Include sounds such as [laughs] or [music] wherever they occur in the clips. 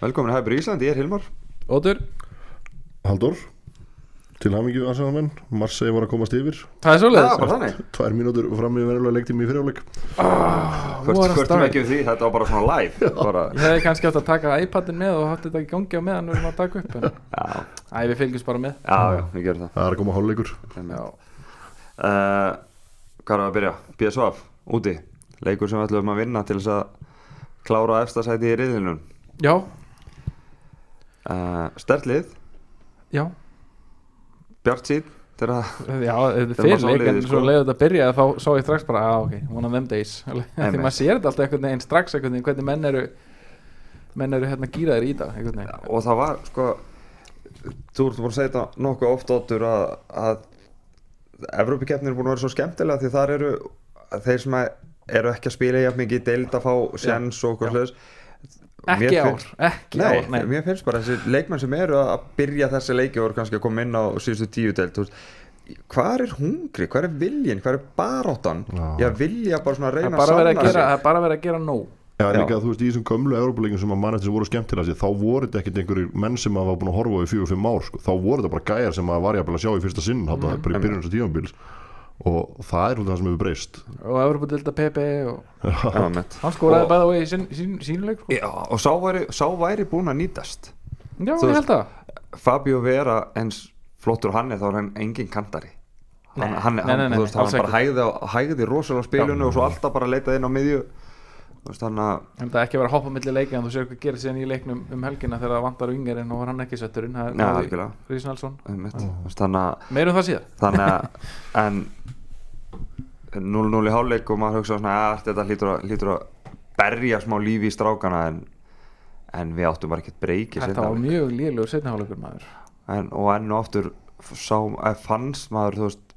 Velkomin að Hæpur Ísland, ég er Hilmar. Ótur, Haldur til hamingju Arsenalmenn Marseille var að komast yfir. Það er Já, svoleiðis bara þannig. Tvær mínútur fram í verulega leiktími í fyrirjáleik Hvort What a hvort start. ekki við því, þetta var bara svona live bara, Ég hefði kannski átt að taka iPadin með og haft þetta í gangi á meðan við erum að taka upp en Já, Æ, við fylgjumst bara með. Já, já, við gerum það. Það er að koma hálfleikur. Já, uh, Hvað er að byrja? BSV, úti. Leikur sem við ætlum að vinna til þess að klára efstasæti í riðlinum. Já, uh, Stertlið, já, Bjart síð þegar [laughs] já maður fyrir sá leik en svo sko. leiði þetta að byrja þá sá ég strax bara, að ok, one of them days. [laughs] Því maður sér þetta alltaf einhvern veginn strax einhvern veginn hvernig menn eru menn eru hérna gýraðir í það veginn. Og það var sko þú ert búin að segja þetta nokkuð oft áttur að, að Evrópikeppnir er búin að vera svo skemmtilega því þar eru þeir sem eru ekki að spila jafn mikið deild að fá sjens og okkur hlutis ekki ár, ekki Nei, ár nei. mér finnst bara þessi leikmenn sem eru að byrja þessi leiki og eru kannski að koma inn á síðustu tíu veist, hvað er hungri, hvað er viljin, hvað er baráttan Já. ég vilja bara svona reyna að gera, sig. það er bara verið að gera nóg Já, Já. líka þú veist í þessum gömlu Európa-leikin sem að mannættir sem voru skemmtilega sér, þá voru þetta ekkert einhverjir menn sem að var búin að horfa á í fjögur fimm ár sko. þá voru þetta bara gæjar sem að var jafnvel að sjá í fyrsta sinn mm, bara í byrjun þessu tímabils og það er hún það sem hefur breyst. Og Evropadilda PP mitt. hann skoraði bæða og í sín, sín, sínuleik sko. Já, og sá væri, sá væri búin að nýtast. Já, ég held að. Fabio Vera eins flottur hann er þá er hann engin kantari. Hann, Nei, hann, nei, hann, nei, nei, þú veist, hann bara hægði, hægði rosalega á spilinu Já. og svo alltaf bara leitaði inn á miðju þannig að En það er ekki að vera að hoppa milli leiki en þú sér hvað gerir síðan í leiknum um helgina þegar það vantar vingarinn og var hann ekki að Meirum það síðan þannig að [laughs] en 0-0 í hálfleik og maður hugsa svona að þetta hlýtur að, hlýtur að berja smá lífi í strákana en, en við áttum bara ekkert breyki Þetta var mjög lélugur setniháleikur maður. En, og enn og aftur sá, fannst maður veist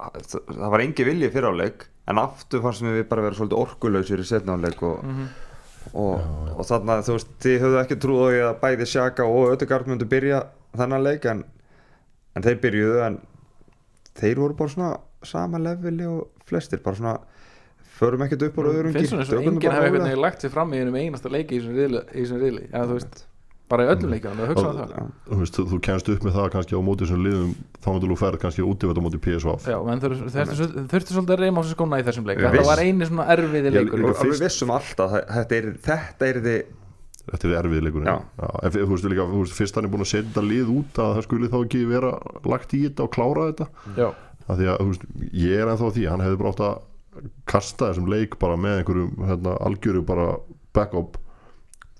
að- það var engi vilji fyrir áleik en aftur fannst mér við bara vera svolítið orkulausir í setna áleik og, Mhm. og, og þannig að þú veist þið höfðu ekki trúið á því að bæði Sjaka og Ödegard myndu byrja þennan leik en, en þeir byrjuðu en þeir voru bara svona sama leveli og flestir bara svona förum ekkert upp á öðrum Finnst svona eins og enginn hefði veginn lagt sér fram í einum einasta leiki í þessum riðli- í þessum riðli. Já, þú veist, bara í öllum leikjum það hugsaði það? Já. þú, veist, þú, þú kemst upp með það kannski á móti þessum liðum þá myndir þú ferð kannski út í þetta móti PSV Já, menn þurftu svolítið að reyma á sér skóna í þessum leik. Þetta var eini svona erfiði leikur. og við fyrst- vissum alltaf að þetta er, þetta er þið Þetta er erfið leikurinn. Já. en þú veist líka, þú veist, fyrst hann er búin að setja þetta lið út að það skuli þá ekki vera lagt í þetta og klára þetta. Já, af því að þú veist, ég er ennþá því hann hefði bara átt að kasta þessum leik bara með einhverjum hérna, algjöru bara backup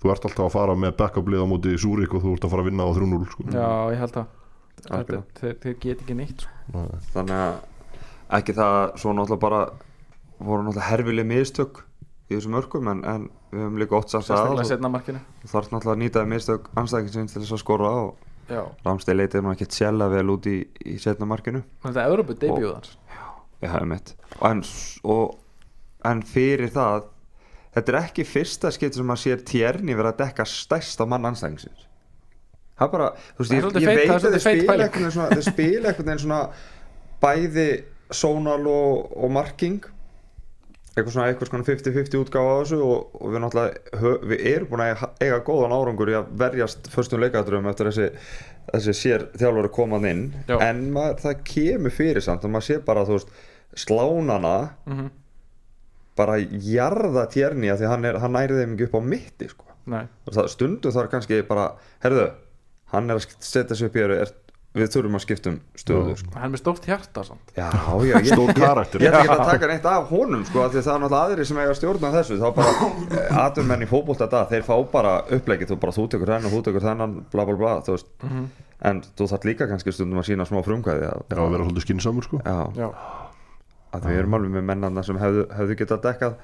þú ert alltaf að fara með backup lið á móti Súrik og þú ert að fara að vinna á 3-0 sko. já, ég held að. Þeir þeir get ekki neitt sko. Nei. þannig að ekki það svo náttúrulega bara voru náttúrulega herfileg mistök í þessum örkum en, en við höfum líka ótt samt Sérstaklega að þarf náttúrulega að nýta mistök anstækingsins til þess að skora og Já, Ramstey leitið nú ekki sjæla vel út í, í setna markinu þetta er Európa debut hans ég hafi mitt og en, og, en fyrir það þetta er ekki fyrsta skipt sem maður sér tjerni vera að dekka stærsta mann anstækingsins það er bara, þú veist, ég, ég veit að þeir spila einhvern veginn svona bæði sónal og, og marking. Eitthvað svona eitthvað svona 50-50 útgáfa á þessu og, og við náttúrulega við erum búin að eiga góðan árangur í að verjast förstum leikadröfum eftir þessi, þessi sér þjálfur komað inn. Já. en maður, það kemur fyrir samt og maður sé bara þú veist slánana mm bara jarða tjerni að því hann, er, hann næri þeim ekki upp á mitti sko. Nei, Og það, stundu þar kannski bara herðu, hann er að setja sig upp í er, við þurfum að skipta um stöðu sko. hann er með stórt hjarta samt. já, [laughs] já, ég, Stór karakter. ég ætla ekki að taka neitt af honum sko, því það er náttúrulega aðri sem eiga að stjórna þessu þá bara, aðumenn í fótbolta dag þeir fá bara upplegið, þú bara þú tekur þennan þú tekur þennan, bla bla bla þú veist, en þú þarf líka kannski stundum að sína smá frumkvæði að, Já, að vera svolítið skinsamur sko. já, Já, að við erum alveg með mennana sem hefðu, hefðu getað dekkað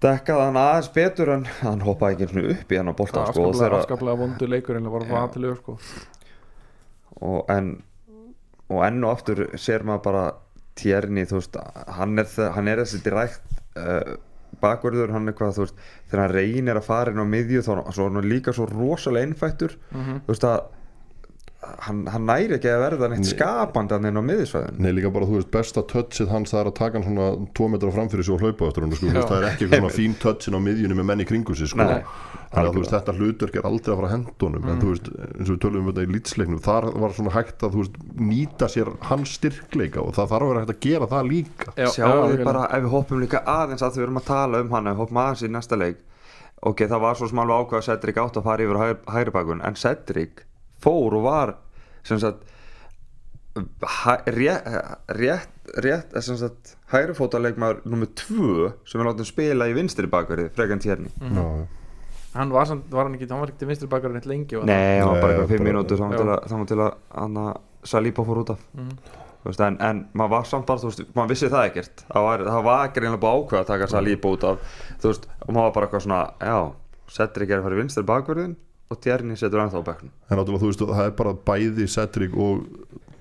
dekkað hann aðeins betur en hann hoppaði ekki einu sinni upp í hann á var sko, og, þeirra, afskaplega vondu leikur en það var það aðtilegu sko. og en og enn og aftur sér maður bara tjerni, þú veist, hann er, hann er þessi dirækt uh, bakverður, hann er hvað, þú veist þegar hann reynir að fara inn á miðju þá er hann líka svo rosalega innfættur Mhm. þú veist að hann, hann næri ekki að verða neitt skapandi hann inn á miðisvæðin Nei, líka bara, þú veist, besta touchið hans það er að taka hann svona tvo metra framfyrir sig og hlaupa eftir hann, sko, það er ekki svona fín touchin á miðjunni með menni kringu sig, sko. Nei. Þannig að þú veist, þetta hlutverk er aldrei að fara að henda honum en þú veist, eins og við tölum um þetta í lýtsleiknum þar var svona hægt að, þú veist, nýta sér hans styrkleika og það þarf að vera hægt að gera það líka. Já, sjáu já, þið algjörlega. bara ef við hoppum líka aðeins að við erum að tala um hann ef við hoppum aðeins í næsta leik. Ok, það var svo alveg ákveð að Cedric átt að fara yfir á hægri, hægri bakun en Cedric fór og var sem sagt rétt, rétt, rétt sem sagt hægri fótaleikmaður nummer 2 sem við látum spila í vinstri bakverði frekan tjerni Já, hann var, samt, var hann ekki, hann var ekki til vinstri bakar neitt lengi var Nei, það var bara eitthvað 5 bara- mínútur var til að, að Anna Saliba fór út af. Mhm. Þú veist, en, en maður var samt bara, þú veist, maður vissi það ekkert. Það var, það var ekki reynilega búið ákveð að taka Saliba út af. Þú veist, og maður var bara eitthvað svona já, settir ekki að fara í vinstri bakverðin og Tjerni setur ennþá á bekknum en náttúrulega, þú veist, það er bara bæði Cedric og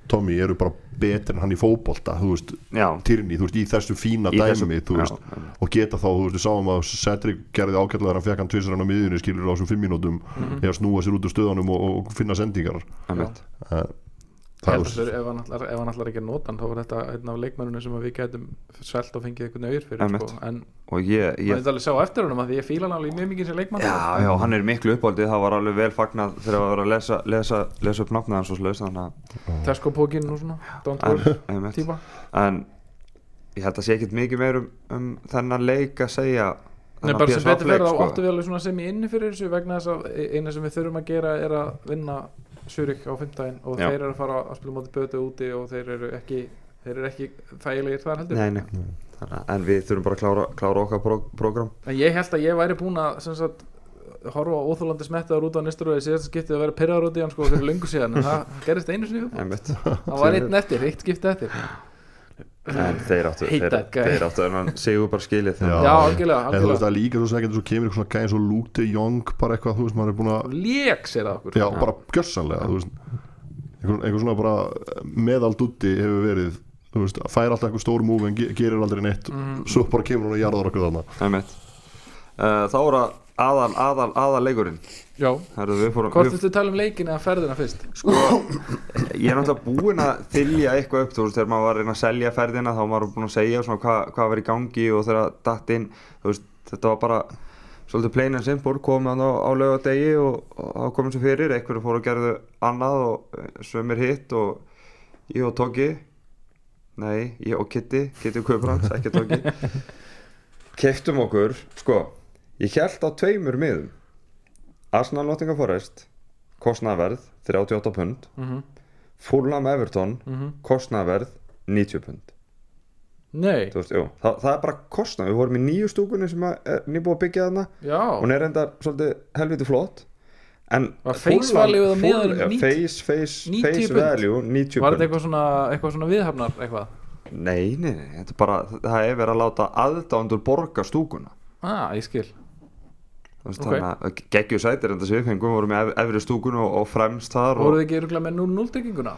Tommy eru bara betri en hann í fótbolta, þú veist Já, Tyrni, þú veist, í þessu fína Í dæmi þessu- þú já, veist, og geta þá, þú veist, við sáum að Cedric gerði ágætlega þegar hann fekk hann tvisar hann á miðjunni skilur á þessum fimm mínútum Mhm. eða snúa sér út úr stöðanum og, og finna sendingar einmitt. Ég það held er að þessu- ef hann ætlar ekki að nota hann þá var þetta einn af leikmennunum sem við gætum selt og fengið einhvern auður fyrir sko. en og ég, maður ég myndi alveg sjá á eftir honum að því ég fíla hann alveg mjög mikið sem leikmann. Já, já, hann er miklu uppáldið það var alveg vel fagnað þegar það var að lesa, lesa, lesa upp nafnið hans og slaus þannig að Tesco pókinn og svona Don't worry típa. En ég held að sé ekkert mikið meir um, um þennan leik að segja Nei, bara sem betur þá sko. áttu við alveg sem í inni fyrir þessu vegna þess að e- eina sem við þurfum að gera er að vinna Surik á fimmtæðin og Já. þeir eru að fara að spila móti bötu úti og þeir eru ekki þeir eru ekki þægilegir þar heldur Nei, nei. En við þurfum bara að klára, klára okkar pró program en ég held að ég væri búin að sem sagt, horfa á óþólandi smettiðar út á nisturöði síðast skiptið að vera pyrraður út í hann sko fyrir löngu síðan en það gerist einu sinni viðbót. Einmitt. það var einn eftir, eitt skiptið eftir En þeir áttu þeir, þeir áttu en hann segur bara skilið Já. já, algjörlega, En þú veist algjörlega. það er líka svo segja svo kemur eitthvað svona gæðin svo de Jong bara eitthvað, þú veist, maður er búin að lék sér að okkur já, bara gjössanlega, þú veist einhver, einhver svona bara meðaldutti hefur verið, þú veist, fær alltaf einhver stór múf en ge gerir aldrei neitt Mhm. svo bara kemur hún og jarðar okkur þarna. Uh, Þá er það aðal, aðal, aðal leikurinn já, hvort viltu tala um leikin eða ferðina fyrst? Sko, Ég er náttúrulega búinn að þylja eitthvað upp Þú veist, þegar maður var að reyna að selja ferðina þá var maður búinn að segja svona hvað, hvað var í gangi og þegar datt inn þú veist, Þetta var bara svolítið plain and simple komið hann á, á laugadegi og, þá komið sér fyrir einhverju fóru að gerðu annað og eh, sömur hitt og ég og Tóki nei, ég og Kitty Kitty Kubrans, ekki Tóki [laughs] keftum okkur sko, ég held á tveimur miðum. Arsenal Nottingham Forest kostnaverð 38 pund. Mm Fulham Everton -hmm. kostnaverð 90 pund. Nei, veist, jú, það, er bara kostnað. Við vorum í nýju stúkunni sem er nýbúið að byggja þarna. Já. Hún er reyndar svolítið helviti flott. En face value á meðal ja, 90 face, face, 90 face value 90 var þetta eitthvað svona, eitthvað svona viðhafnar eitthvað? Nei, nei, nei, þetta er bara það er verið að láta aðdándur borga stúkuna. Ah, ég skil. Þannig að geggju sætir en þessi við fengum vorum með efri stúkunu og, og fremst þar og, voruð þið ekki örgulega með 0-0 trygginguna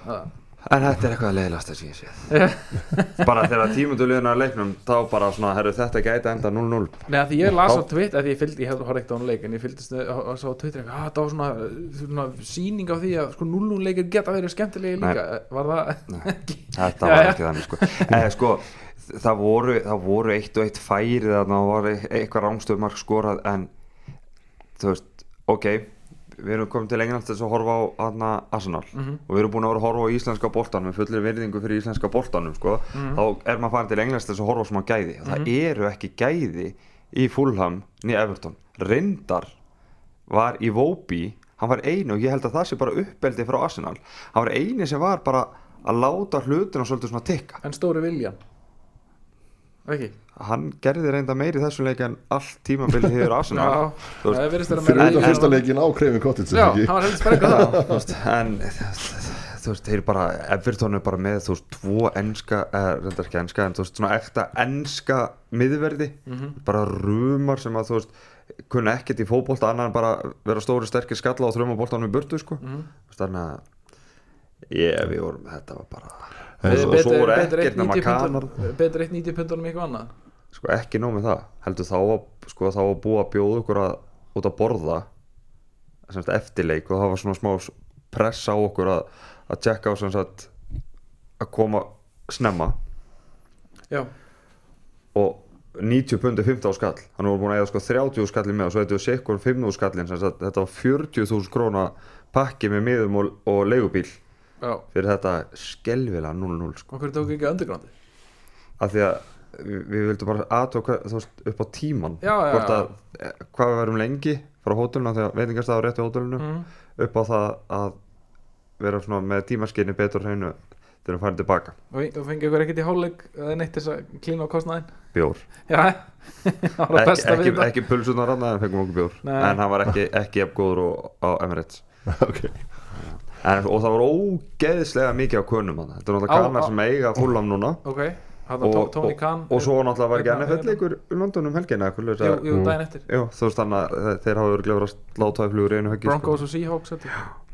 en þetta er eitthvað leiðilegast sem ég séð. [laughs] Bara þegar tímunduleguna leiknum þá bara svona, herru þetta gæti enda 0-0 Nei, að því ég las á Twitter, að ég fylgdi, ég hefði horfði ekkert á hann leik en ég fylgdist sá á Twitter að það var svona, svona síning á því að sko 0-0 leikir geta verið skemmtilegi líka. Var það [laughs] ekki? Þetta var ekki þannig sko. Eða, sko það, voru, það voru eitt og eitt færi og var e- eitthvað rángstöðmark skorað en þú veist, ok við erum komin til til þess að horfa á hana, Arsenal. Mhm. og við erum búin að vera að horfa á íslenska boltan með fullir virðingu fyrir íslenska boltanum sko. Mhm. þá er maður farin til til þess að horfa á smá gæði. Og það eru ekki gæði í Fulham nýja Everton. Reyndar var í Vóbi hann var einu og ég held að það sé bara uppeldi frá Arsenal. Hann var eini sem var bara að láta hlutina svolítið svona tikka. En stóri viljan ekki? Hann gerði reynda meiri í þessu leik en allt tímabilið hefur [laughs] vera fyrir meira- utan en- fyrsta leikin á Kreifin Cottage Já, hann var heldur sprengur [laughs] það en þú veist, þeir bara Everton er bara með þú veist, tvo enska, eða reyndar ekki enska en þú veist, svona ekta enska miðverði, bara rumar sem að þú veist, kunna ekkert í fótbolta annar en bara vera stóri sterkir skalla og þrjuma boltanum í burtu, sko. Þú veist, þannig að ég, við vorum, þetta var bara Betur eitt 90 pundunum eitthvað annað. Sko ekki nóg með það. Heldur þá að, sko, þá að búa að bjóða okkur að, út að borða semst eftirleik og það var svona smá pressa á okkur að, að tjekka á sem sagt að koma snemma. Já, og 90 pundi 15 skall. Hann voru búin að eða sko 30 skallin með og svo er sikkur 5 skallin þetta var 40.000 króna pakki með miðum og, og leigubíl já. Fyrir þetta skelvilega 0-0 sko. Hverju tók ekki undergroundi af því að við, við vildum bara aðtóka þú veist upp á tíman Já, já, að eh, hvað við verum lengi frá hóteluna þegar veitingastæður rétt í hótelinu mm. upp á það að vera svona með tímaskinni betur hreinu þegar við farum tilbaka. Og og fengi ykkur ekkert í hálfleik eða neitt þess að klína á kostnaðin bjór. [laughs] Ekki, ekki, ekki pulsunar rann en fengum okkur bjór. Nei. en hann var ekki, ekki jafn góður og, á Emirates. [laughs] Ok en, og það var ógeðslega mikið á kunum hann. þetta er náttúrulega kanar á- sem eiga fúlam núna. Ok, hann og, og, Khan og svo náttúrulega var ekki NFL leikur London um jú, daginn eftir. Jú, þú veist þannig að þe- þeir hafa verið að láta í flugur einu höggi Broncos og Seahawks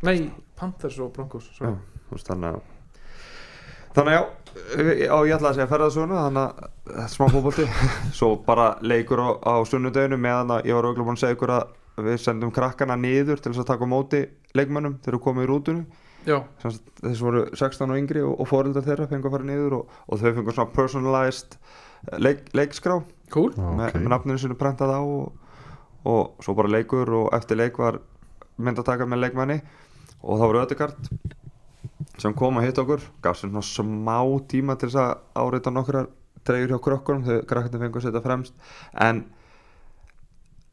nei, Panthers og Broncos þannig að Þannig já, á ég ætla að segja ferðarsöguna þannig að er smá fótbolti. [laughs] Svo bara leikur á, á sunnudeginu meðan að ég var auðvitað búin að segja ykkur að við sendum krakkana niður til þess að taka móti leikmönnum þegar við komum í rútunni. Þessi voru 16 og yngri og, og fóreldar þeirra fengu að fara niður og, og þau fengu svona personalized leik, leikskrá. Cool. Með, ok. með nafninu sinu prentað á og, og svo bara leikur og eftir leik var myndataka með leikmanni og það var Ödegard sem kom að hitta okkur. Gaf sér svona smá tíma til þess að áreita nokkrar treyjur hjá krökkunum þegar krakkarnir fengu að setja fremst. En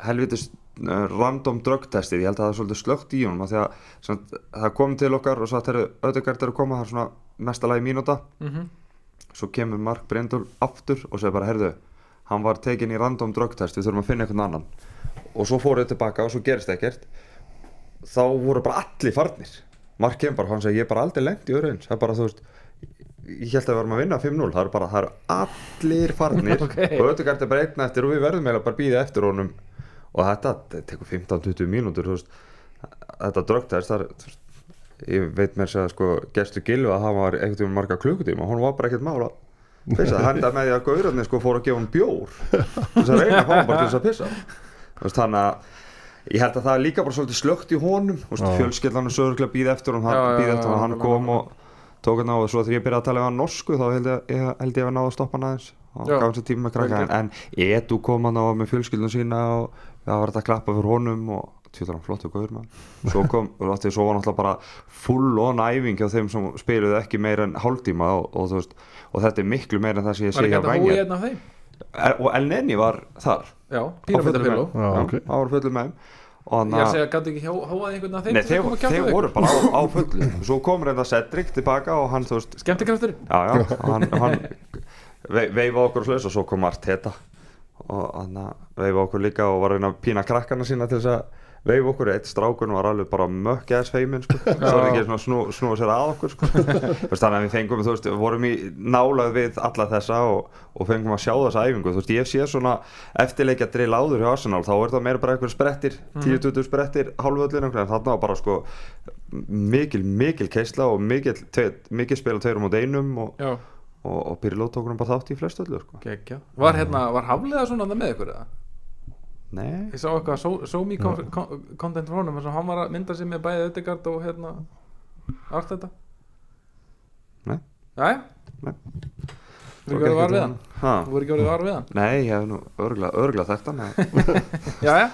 helvitis uh, random drugtestið, ég held að það er svolítið slögt í honum af því að það kom til okkar og svo að Ödegard er að koma það er svona mesta lagi mínúta. Mm svo kemur Mark Brindle aftur og segir bara, heyrðu, hann var tekin í random drugtest, við þurfum að finna einhvern annan. Og svo fóruð tilbaka og svo gerist ekkert. Þá voru bara allir farnir. Mark kemur bara, hann segir, ég er bara aldrei lengt í öðru eins. Það er bara, þú veist ég held að við varum að vinna 5-0, það eru bara, það eru allir farnir. [laughs] Ok. og er bara einn eftir og við verðum að og þetta þetta tekur 15-20 mínútur þú veist, þetta það þú veist, ég veit mér að sko gestur Gilvi að hann var einhvern veginn marga klukkutíma hún var bara ekkert mála pissa, það henda með því að gaurarnir sko fór að gefa hann bjór þess að reyna að fá hann bara til þess að pissa. Þannig að ég held að það er líka bara svolítið slögt í honum. Er sögurlega býð eftir og hann Já, já, býð eftir og hann kom og tók hann á. Og svo þegar ég byrjaði að tala um hann norsku þá held ég, ég, held ég að náða að stoppa hann aðeins og gaf hann sér tíma með krakka en, en Edu kom hann á með fjölskyldun sína og það var þetta að klappa fyrir honum og tjóðar hann flottu gaur mann svo kom, [laughs] og þetta svo var náttúrulega bara full on æfing hjá þeim sem spiluðu ekki meira en hálftíma og, og, þú veist, og þetta er miklu meira en það sem ég hægt að Vænja einn af þeim? Og El Neni var þar. Já, á fullu með- á var fullu með. Þeim og hann ég er að segja, gæti ekki hóa einhvern af þeim Nei, að þeir, að þeir voru bara á, á fullu. Svo kom reynda Cedric tilbaka og hann, og hann, hann vei, veifa okkur og slags og svo kom Arteta og hann veifa okkur líka og var að reyna að pína krakkana sína til þess að veifa okkur. Eitt strákun var alveg bara mökkjaðis feimin sko. svo er ekki svona snú, snúa sér að okkur sko. [laughs] Þannig að við fengum, þú veist, vorum í nálað við alla þessa og, og fengum að sjá þessa æfingu, þú veist, ég sé svona eftirleikja drill áður hjá Arsenal, þá er það meira bara einhver sprettir, 10-20 sprettir hálföllin, en þarna var bara sko mikil, mikil keisla og mikil, mikil spila tveir mot einum og, já, og, og Pirlo tók hann bara þátt í flest öllu sko. geggja var hérna, var hafliða svona þarna með ykkur eða? Nei, ég sá eitthvað so- Somi kon- kon- content frá sem hann var að mynda sig með bæði Ödegard og hérna allt þetta Nei. Jæja. Nei. Þú voru ekki orðið var við hann? Ha? Þú voru ekki orðið var við hann? Nei, ég hef nú örgla, hann eða- [laughs] Jæja.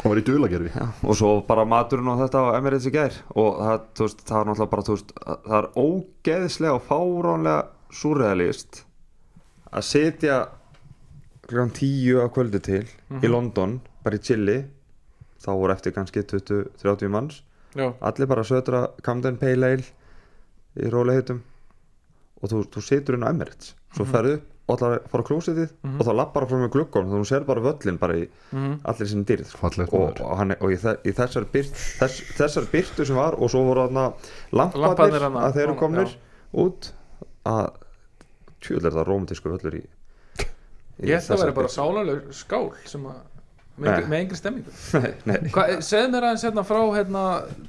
Hann var í dulagerfi Já, og svo bara maturinn og þetta á Emirates í gær. Og það, veist, það er náttúrulega bara veist, að- það er ógeðslega og fáránlega surrealist að sitja klukkan tíu að kvöldu til í London, bara í chilli. Þá voru eftir kannski 20-30 manns. Já, allir bara södra Camden Pale Ale í rólehitum og þú, þú situr inn á Emirates. Svo ferðu upp og að fara á klósitið og þá lappar frá með glukkan og þú sér bara völlin bara í Mhm. allir sinni dýrð. Og, og, hann, og í, þe í þessar, byrt, þess, þessar byrtu sem var og svo voru þarna þarna, að þeir eru já. komnir út að tjóðlega er það rómatísku völlur í, í ég ætla að vera bara birtu. sálarleg skál sem að með, með engri stemmingu [laughs] segð mér aðeins hérna frá hérna,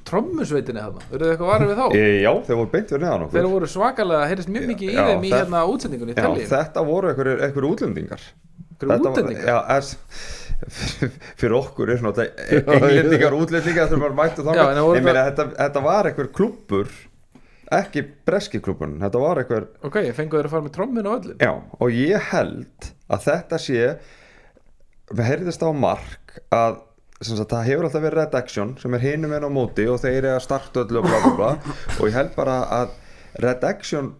trommusveitinni hérna, eru þið eitthvað varið við þá? E, já, þeir voru beint fyrir neðan okkur. Þeir voru svakalega, heyrðist mjög mikið í Já, þeim í það- hérna útsendingunni Já, þetta voru einhver útlendingar. Þetta var- útlendingar? Já, es, [laughs] fyrir okkur er svona englendingar útlendingar þegar maður mættu en þá meina þetta, þetta var einhver klubbur ekki breski klubbun þetta var einhver ok, ég fengu þeir að fara með trommin og öllin Já, og ég held að þetta sé við heyrðist á mark að sagt, það hefur alltaf verið red action sem er hinum en á móti og þeir eru að starta öllu og bla bla bla. [laughs] Og ég held bara að red action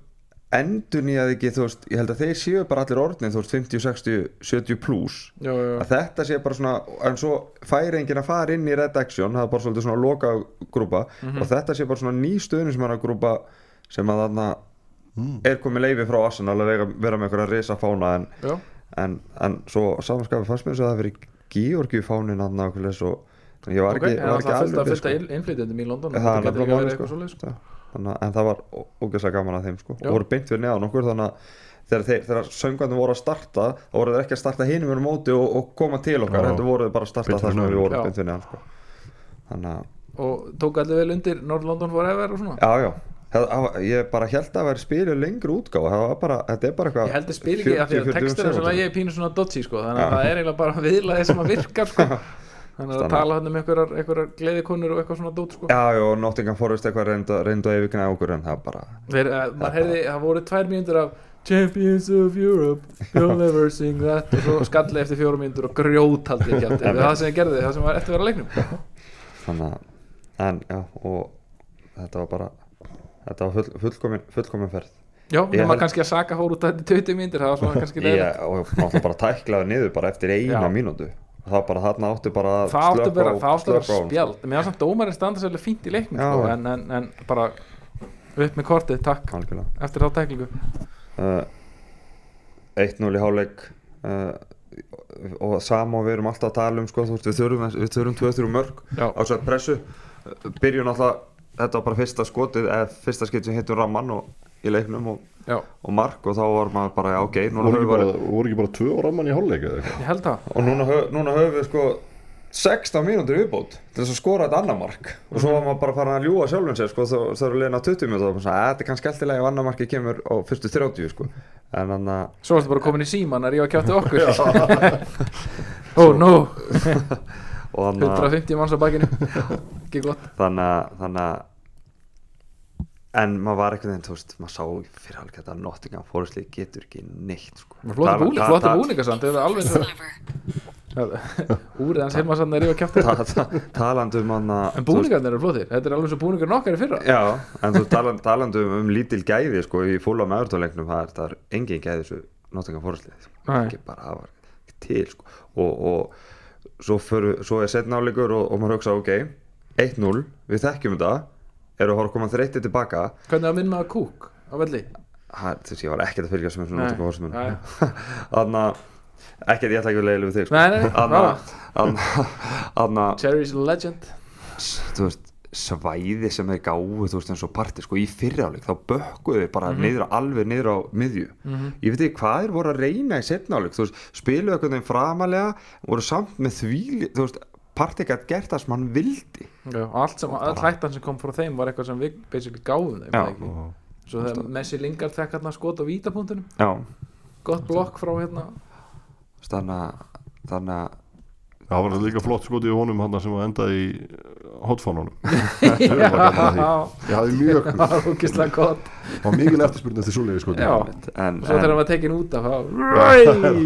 endur nýjaði ekki, þú veist, ég held að þeir séu bara allir orðnið, þú veist, 50, 60, 70 plus já, já, já. að þetta sé bara svona en svo færi enginn að fara inn í red action það er bara svolítið svona loka grúpa Mhm. og þetta sé bara svona ný stöðnismanna grúpa sem að þarna Mm. er komið leifi frá Arsenal að vera, vera með einhverja risa fána en, já. en, en svo samanskapi fannst mér þess að það veri Georgi fánin hann og ég var ok, ekki, en var það ekki fullt af alveg fullt sko. af innflytjandum í London það er getur þannig, en það var ógeðslega gaman að þeim sko. Og voru beint fyrir neðan okkur þannig að þegar, þeir, þegar söngvandum voru að starta þá voru þeir ekki að starta hinum um móti og, og koma til okkar, þetta voru þeir bara að starta fyrir sem við vorum beint fyrir neðan sko. að, og tók allir vel undir North London Forever og svona? Já já. Það, ég bara held að útgáfa. Það var bara, þetta er bara eitthvað ég held að spil ekki af því að 40-40 textin er svona ég er pínu svona dodgy sko þannig að það er eiginlega bara viðlaði sem að virkar sko [laughs] þannig að Stanna. tala hann um einhverjar, einhverjar gleðikonur og eitthvað svona dót sko. Já já, og Nottingham Forest eitthvað reyndu, að yfirkna okkur en það bara Þeir, uh, maður heyrði, það voru tvær mínútur af Champions of Europe You'll [laughs] never sing that. Og svo skalli eftir fjórum mínútur og grjótaldi ekki aftur það sem ég gerði, það sem var eftir að vera að leiknum. [laughs] Þannig að, en já og þetta var bara þetta var full, fullkomin, fullkomin ferð. Já, nema held- kannski að Saka fór út að þetta 20 mínútur það var svona [laughs] kannski leiðilegt. og náttúrulega bara tæklaði niður bara eftir eina Já. Það bara þarna áttu bara að bara, á- það áttu bara honum, spjald. Mér var samt dómarinn standa sérlega fínt í leiknum sko, en, en, en bara upp með kortið, takk. Sko. algjörlega. Eftir þá tæklingu. Uh, 1-0 í hálfleik uh, og sama og við erum alltaf að tala um sko, veist, við þurfum, þurfum 2-3 mörg á svo pressu. Uh, byrjun alltaf, þetta var bara fyrsta skotið eða fyrsta skipt sem hittum ramman og, í leiknum og, já, og mark og þá var maður bara, ok, voru ekki, bara, voru ekki bara tvö á ramman í hálfleik eða eitthvað? Ég held það. Og núna, höf, núna höfum við sko 16 mínútur viðbót til þess að skora þetta annar mark. Og svo var maður bara farin að ljúa sjálfum sér sko, þá þá eru liðin á 20 mínútur og sagði, "Æ, þetta er kannski alltilega ef annar marki kemur á fyrstu 30 sko. en þannig að svo varstu bara komin í síman að rífa kjátti [laughs] okkur [laughs] oh no. [laughs] Og þannig að 150 manns á bakinu. Ekki gott. Að þannig að en maður var einhvern veginn, þú veist, maður sá fyrir alveg þetta að Nottingham Forest leik getur ekki neitt sko. Flotta Tala- búning, ta- flotta ta- búninga samt, er [laughs] Úrið hans heima að talandi um hann að En búningarnir eru flottir, þetta er alveg eins og búningar nokkar í fyrra Já, en þú talan, talandi um, lítil gæði sko, í fúla með öðrtónleiknum það er, það er engin gæði þessu Nottingham Forest lið sko. Ekki bara það var ekki til sko. og, og svo, fyrir, svo er setna áleikur og, og maður hugsa ok 1-0, við þekkjum þetta eru að horfa að koma þreytið tilbaka? Hvernig að minna að kúk á velli? Ha, þessi, ég var ekkert að fylgjast með svona Nei. munum þannig að ekkert ég ætla ekki að leiðilega við þig sko. Þannig að Cherry's legend. Þú veist, svæði sem þeir gáðu þú veist eins og parti sko í fyrrjáleik þá bökkuðu þeir bara niður á, alveg niður á miðju. Ég veit ekki hvað þeir voru að reyna í setnáleik þú veist, spiluðu eitthvað framalega voru samt með því þú veist, parti gætt gert það sem hann vildi. Já, allt sem, all hættan sem kom frá þeim var eitthvað sem við basically gáðum þeim Já. Svo þegar Messi Lingard fekk hérna skot á vítapunktunum Gott blokk frá hérna. Þannig að það var líka flott skoti í honum hann sem endaði í hotfánunum [laughs] Já, ég hafði mjög það var ógislega gott. Það var mikil eftirspurning skoti. Já. en, Svo þegar hann var tekin út af [laughs]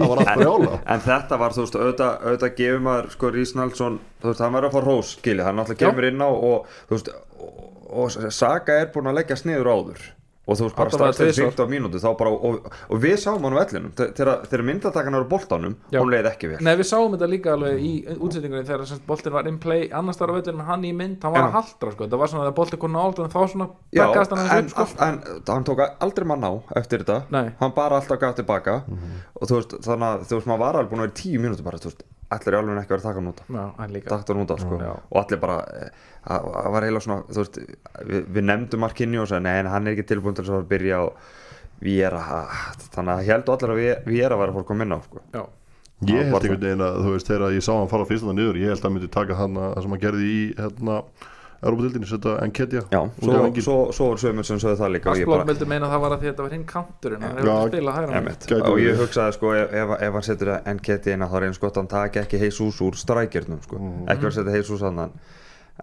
alltaf en þetta var, þú veist, auðvitað, auðvitað gefur maður sko Rís Nalsson, þú veist, hann var að fá rós skilja, hann Já. kemur inn á og, þú veist, og, og Saga er búin að leggja sniður áður og þú veist, bara strax til tvisvar. 15 mínútu þá bara, og, og við sáum hann á vellinum Þe- þegar myndatakan eru boltanum, Já. hún leið ekki vel Nei, við sáum þetta líka alveg í útsetningunni þegar boltinn var in play annars þar á vellinu með hann í mynd, hann var Já. að haldra sko. það var svona að boltinn kom nált en þá svona bakkast hann en, sko. en, en hann tók aldrei mann á eftir þetta Nei. hann bara alltaf gaf tilbaka og þú veist, þannig að þú veist, maður var alveg búin að vera í tíu mínútu bara, þú veist, allir er alveg ekki verið að taka líka. Takta hann út af, sko. Já. og allir bara, eh, það það var eiginlega svona þú veist, við, við nefndum Markinni og sagði, nei, en hann er ekki tilbúin til þess að byrja og við er að, þannig að heldur allir að við, við er að vera fólk að minna á, sko. Já, ég held einhvern veginn að þú veist þegar ég sá hann fara fyrst þannig niður ég held að hann myndi taka hann að það sem hann gerði í hérna, Európa-dildinni setja Enketia Já, svo, svo, svo er sömur sem sögðu það líka vildi meina að það var að því að þetta var hinn kanturinn hann hefur ekki spilað hægra megin. Einmitt. Gæti og ég verið. hugsaði sko ef, ef, ef hann setur NKT inn að þá er eins gott að hann taki ekki Jesus úr strækjörnum sko. Mhm. ekki að setja Jesus annan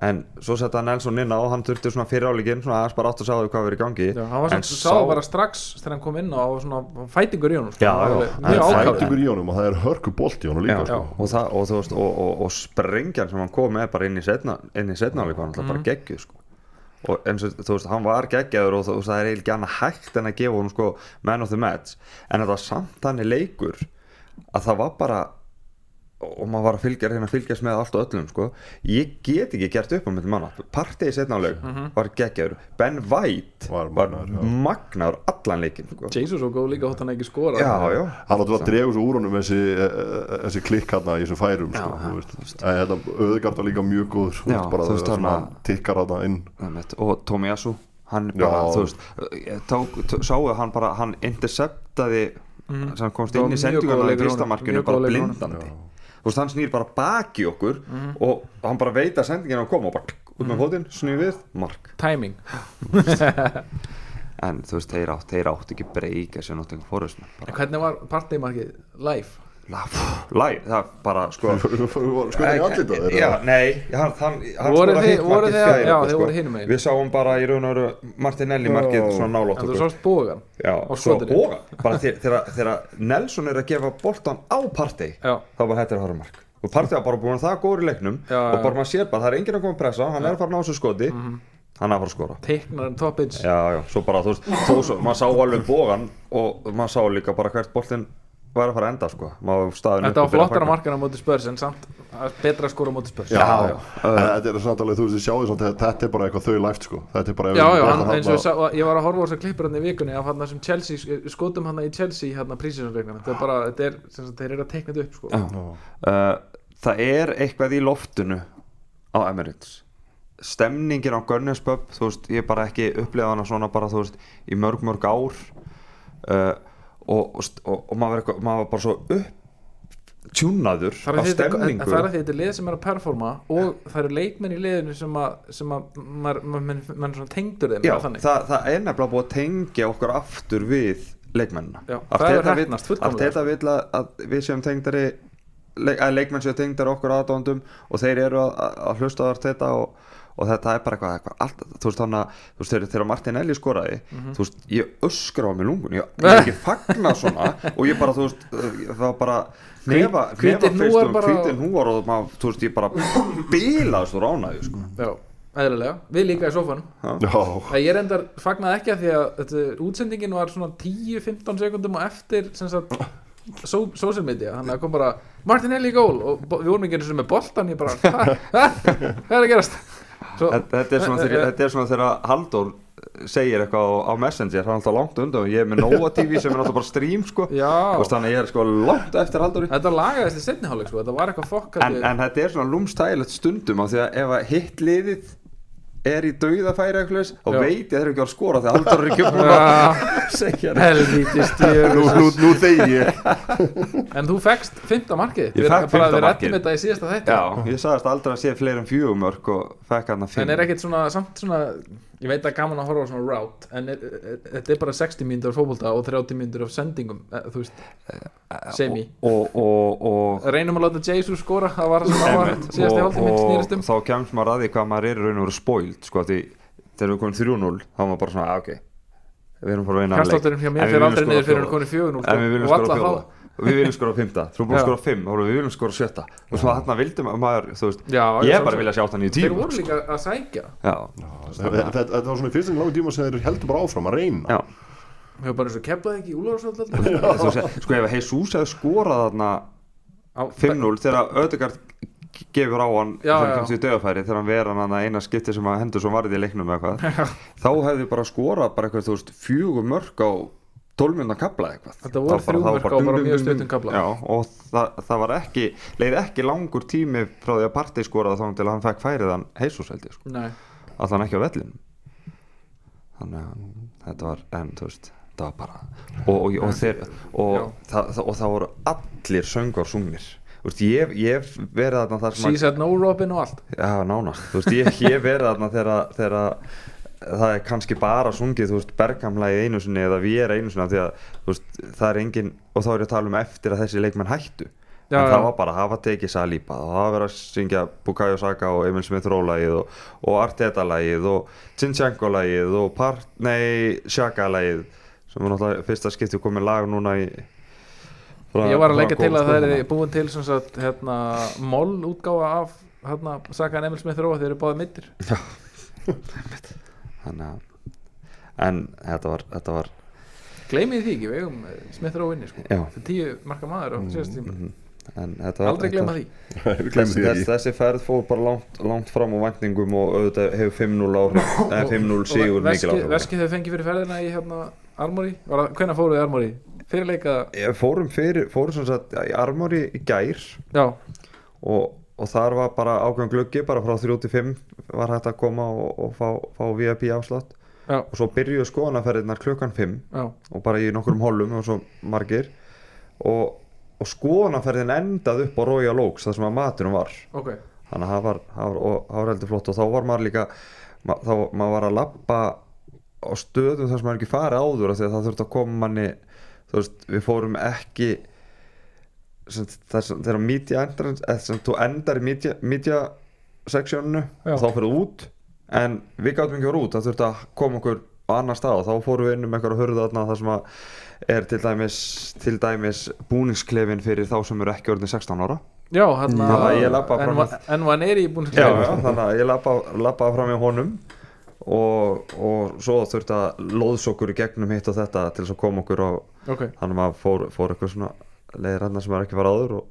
en svo setja Nelson inn á og hann þurfti svona fyrir áleikin svona aðeins bara átt að sá hvað verið í gangi Já, hann var svona, sá bara strax þegar hann kom inn á og svona fætingur í honum sko. Já, var já. fætingur í honum og það er hörku bolt í honum líka Já, sko. og, það, og, þú veist, og, og, og sprengjan sem hann kom með bara inn í setna inn í setna var hann Mhm. bara geggjuð sko. og eins og þú veist, hann var geggjaður og þú veist, það er eiginlega annað hægt en að gefa hún sko man of the match en þetta var samt þannig leikur að það var bara og maður var að fylgja, reyna að fylgjast með allt og öllum sko. ég get ekki gert upp á myndi manna. Partið í setna áleik var geggjaður. Ben White Var var, magnaður, allan leikin sko. Jesus og góð líka hótt hann ekki skora já, já. Hann átti að drega svo úr honum þessi, e- e- þessi klikk hann í þessum færum sko, auðgart var líka mjög góður þú Já, bara það hann svona að- tikkar hann inn. Einmitt. og Tomiyasu hann bara, Já. þú veist ég tók, tó, sáu hann bara, hann interceptaði sem komst inn í góður í leikur fyrsta honum, markinu mjög bara blindandi veist, hann snýr bara baki okkur og hann bara veit að sendingin á að koma og bara út með fótinn, snýr við, mark. Timing. En þú veist, þeir átt, þeir átt ekki breyka sem náttúrulega fórust En hvernig var parteymarkið live? Læg, það bara sko. [laughs] Sko í allir það já, nei, hann, hann, skoraði þið- markið þið- fjær já, þið voruð hinum megin. við sáum bara í raun og veru Martinelli markið svona nálátt En þú sást bógan Já, svo og bara þegar- Nelson er að gefa boltan á partey. Þá bara hættir að horfa mark. Og partey var bara búin að það góður í leiknum. Já, og bara maður sér bara, það er enginn að koma að pressa hann er að fara að ná sér skoti. Hann er að fara að skora. Teiknar en top edge já, já, svo bara, þú veist, þó svo, maður sá alveg bógan og maður sá líka bara hvert boltin var að fara að enda, sko. Þetta var flottara markana á móti spörs en samt að betra á móti spörs þetta er samt alveg, þú veist, sjáðu samt að þetta er bara eitthvað þau læft sko. Þetta er bara Já, já, eins og ég, ég var að horfa á þessar klippur hann í vikunni af hann sem Chelsea, skotum hann í Chelsea hann að prísinsreikna, þetta er bara, þetta er sem sagt, þeir eru að teikna þetta upp, sko. Uh, það er eitthvað í loftinu á Emirates. Stemningin á Gunners Pub þú veist, ég bara ekki upplifað hana svona bara þú veist, í mörg mörg ár. Uh, og, og, og, maður, var maður var bara svo upptjúnaður af þetta- stemningu. það er því þetta er lið sem er að performa og það eru leikmenn í liðinu sem að, sem að maður, maður, maður, tengdur þeim Já, það, það er nefnilega búið að tengja okkur aftur við leikmennina. Já, fullkomlega. Arteta vill að, að við séum tengdari leik, að leikmenn séu tengdari okkur aðdóndum og þeir eru að, að- að hlusta á Arteta og, og þetta er bara eitthvað, eitthvað allt, þú veist þannig að þú veist þegar, þegar Martin Eli skoraði Mhm. þú veist, ég öskra á mig lungun ég, ég er ekki [laughs] fagna svona og ég bara, þú veist, það var bara nefa, hnúar um bara- og maður, þú veist, ég bara bílaðist úr ánægju, sko Já, eðlilega, við líka í sofanum Já, Það ég reyndar fagnaði ekki að því að þetta, útsendingin var svona 10-15 sekundum og eftir sem sagt so, social media, þannig að kom bara Martinelli í gól og við vorum ekki einu sinni með boltan ég bara, "Ha? Ha? hvað er að gerast? Svo, Þetta, er svona þegar, þetta er svona þegar Halldór segir eitthvað á, á Messenger hann er alltaf langt undan og ég er með Nova TV sem er alltaf bara stream sko. Veist, þannig að ég er sko langt eftir Halldóri. Þetta lagaðist í setni hálfleik sko, þetta var eitthvað fokk en, en þetta er svona lúmstægilegt stundum á því að ef að hitt liðið er í dauðafæri eitthvað og Já. veit ég þeir eru ekki að skora þegar Halldór er ekki Já. að [laughs] segja nú, þegi ég. [laughs] En þú fekkst fymta markið. Ég Við- rættum þetta í síðasta þætti. Já, ég sagðist aldrei að sé fleiri en fjögumörk að en er ekkert svona, samt svona ég veit að gaman að horfa á svona route en er, er, þetta er bara 60 mínútur af fótbolta og 30 mínútur af sendingum eh, þú veist, semi og, og, og, reynum að láta Jesus skora það var það sem var Einmitt. síðasti og, hálftíminn snýrist um þá kemst maður að því hvað maður er í raun og veru spoilt sko, því þegar við komum 3-0 þá var maður bara svona, "Ah, ok við erum bara að vinna þennan leik. En mér við viljum skora niður fyrir fjóra. hann konið 4-0 en við viljum og skora alla fjóða og við viljum skora fymta þú búin að skora fimm og við viljum skora sjötta. Og svo þarna vildum maður þú veist, Já, ég bara vilja sjá þannig í þeir tíu voru líka að sækja. Já, Þetta var svona í fyrstum langu tíma sem þeir heldur bara áfram að reyna. Já. við hefur bara eins og keflaði ekki veist, sko ef Jesus hefði skorað þarna 5-0 þegar Ödegard gefur á hann Já, þegar já. kemst í döðafæri þegar hann vera hann eina skipti sem að hendur svo varði í leiknum eða eitthvað [laughs] þá hefði bara skorað bara eitthvað þú veist fjögur mörg á 12 minna kapla eitthvað. Þetta voru Það var þrjú það var mörk á bara mjög dum. kafla. já, og það, það var ekki leið ekki langur tími frá því að partey skoraði þá til að hann fekk færið hann Jesus held ég sko. Nei, allan ekki á vellin þannig að þetta var en þú veist það var bara og, og, og, þeir, það, og það voru allir söngar sungnir þú veist, ég, hef verið þarna þar She said no Robin og allt. Já, nánast, þú veist, ég, hef verið þegar, þegar það er kannski bara sungið, þú veist, bergamlagi einu sinni eða við er einu sinni af því að, veist, það er engin, og þá er ég að tala um eftir að þessi leikmenn hættu. Já, en það var bara að hafa tekið Saliba og var verið að syngja Bukayo Saka og Emil Smith Rowe lagið og, og Arteta lagið og Zinchenko lagið og Part, nei, Shaka lagið sem var náttúrulega fyrsta skipti komið lag núna í Ég var að leggja til að það er búin til sem sagt, hérna, moll útgáfa af hérna, Saka en Emil Smith Rowe þeir eru báðið [laughs] mittir þannig að en þetta var, þetta var Gleymið því ekki, við eigum eh, Smith Rowe inni sko. Þetta er tíu marka maður á síðast tíma. mhm. en þetta var Aldrei gleyma því. [laughs] Þessi, því þessi, ekki. þessi ferð fór bara langt, langt fram á væntingum og auðvitað hefur 5-0 áhrif. [coughs] Eða 5-0 sigur mikil Veskið áhrif. veski þau fengið fyrir ferðina í hérna Armory Var það- Hvenær fóruð þið Armory? Fyrir leika Ég fórum fyrir, fórum sem sagt í Armory í gær. Já, og, og þar var bara ákveðum gluggi bara frá 3-5 var hægt að koma og, og fá, fá VIP afslátt. Já, og svo byrjuðu skoðanaferðirnar klukkan 5 já. og bara í nokkrum hollum og svo margir. Og, og skoðanaferðin endaði upp á Royal Oaks þar sem að maturum var. Ok, þannig að það var, það var, og, það var heldur flott. Og þá var maður líka ma, þá maður var að lappa á stöðum þar sem maður ekki farið áður það þurfti að koma manni veist, við fórum ekki þegar media sem þú endar í media, media seksjónu og þá fyrir út en við gátum ekki að vera út það þurfti að koma okkur á annar stað og þá fórum við inn um einhverja hurðu þarna þar sem að er til dæmis, til dæmis búningsklefin fyrir þá sem eru ekki orðin 16 ára. Já að- En var neyri í búin já, þannig að ég lappa, lappaði fram í honum og, og svo þurfti að lóðsokkur í gegnum hitt og þetta til þess að koma okkur á Ok, þannig að maður fór, fór eitthvað svona leiðir hann sem er ekki var áður og,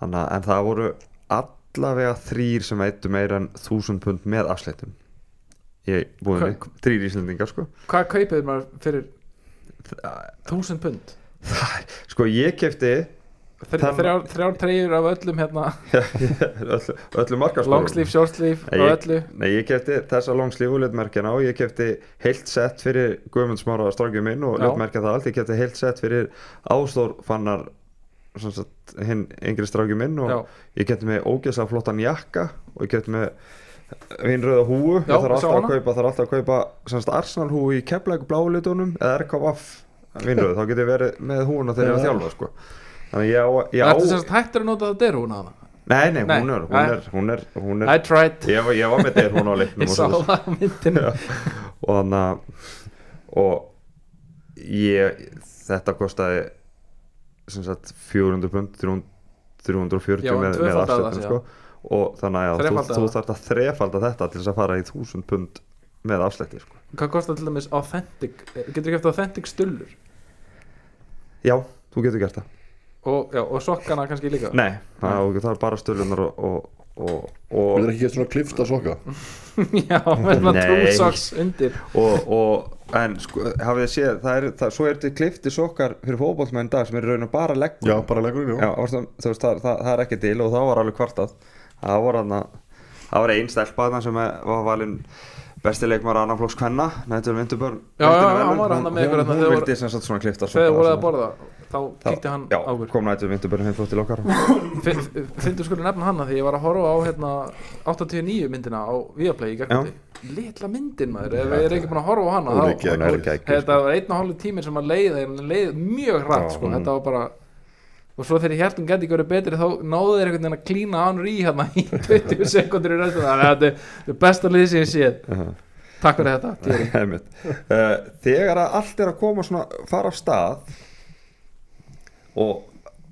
þannig að en það voru allavega þrýr sem eittu meira en þúsund pund með afslættum Hva- mig, þrýr íslendingar sko hvað kaupið maður fyrir þúsund pund? [laughs] sko ég kefti Þrjár, þrjár treyjur af öllum hérna. [laughs] Öllu, öllu markaskórum Longsleeve, shortsleeve Nei, og öllu. Nei, ég kefti þessa longslíf og lötmerkjana og ég kefti heilt sett fyrir Guðmund Smára strákjum minn og lötmerkja það allt. Ég kefti heilt sett fyrir Ástór fannar sem sagt, hinn yngri strákjum minn og Já. ég kefti með ógeðslega flottan jakka og ég kefti með vinnröða húu Já, ég þarf alltaf að kaupa, alltaf að kaupa sem sagt, Arsenal húu í keflæk bláu litunum eða RKVF vinnröðu þá get ég verið með húuna þegar ég er að Já. þjálfa sko. Þannig að ég á, ég á Þetta hættur að nota það derhúna hana nei, nei, Nei, hún er hún er, hún er, hún er I tried, ég, ég var með þeir hún á leiknum [laughs] ég sá það á myndinu og þannig að og ég þetta kostaði sem sagt 400 pund 300 340 Já, með, með afslættum sko. og þannig að já, þú, þú þarf að þrefalda þetta til þess að fara í 1000 pund með afslætti sko. Hvað kostar til dæmis authentic Getur ekki eftir authentic stullur? Já, þú getur gert það og, já, og sokkana kannski líka? Nei, það, það er bara stölunar og, og, og, Við erum ekki gett svona klifta soka [laughs] Já, með svona Nei. trúsocks undir. Og, og en sko, hafið þið séð það er, það, svo er þetta klifti sokkar fyrir fótbollmenn í dag sem er í raun og bara leggur. Já, bara leggur inn, Já, varstu, þú veist, það, það, það er ekki til og það var alveg kvartað. Það var var þarna sem er- var valinn besti leikmar annarflokks kvenna Nættur ykkur hún, vildi sem sagt svona klifta Þegar voruð að borða þá kíkti hann já, á okkur kom Nættur Vindurbjörn heim flott til okkar Fyndu skulle nefna hana því ég var að horfa á hérna 89 myndina á Viaplay í gerkvöldi Litla myndin maður, ef við erum ekki búin að horfa á er er geggjuð, Þetta var einn og hálfu tíminn sem að leiða leið mjög hratt sko, mm. þetta var bara og svo þegar hún geti ekki verið betri þá náðu þeir einhvern veginn að klína hann í [laughs] hérna í 20 sekundur í restina þannig að þetta er- besta lið sem ég séð. Takk fyrir þetta, uh, [laughs] Þegar að allt er að koma svona fara af stað og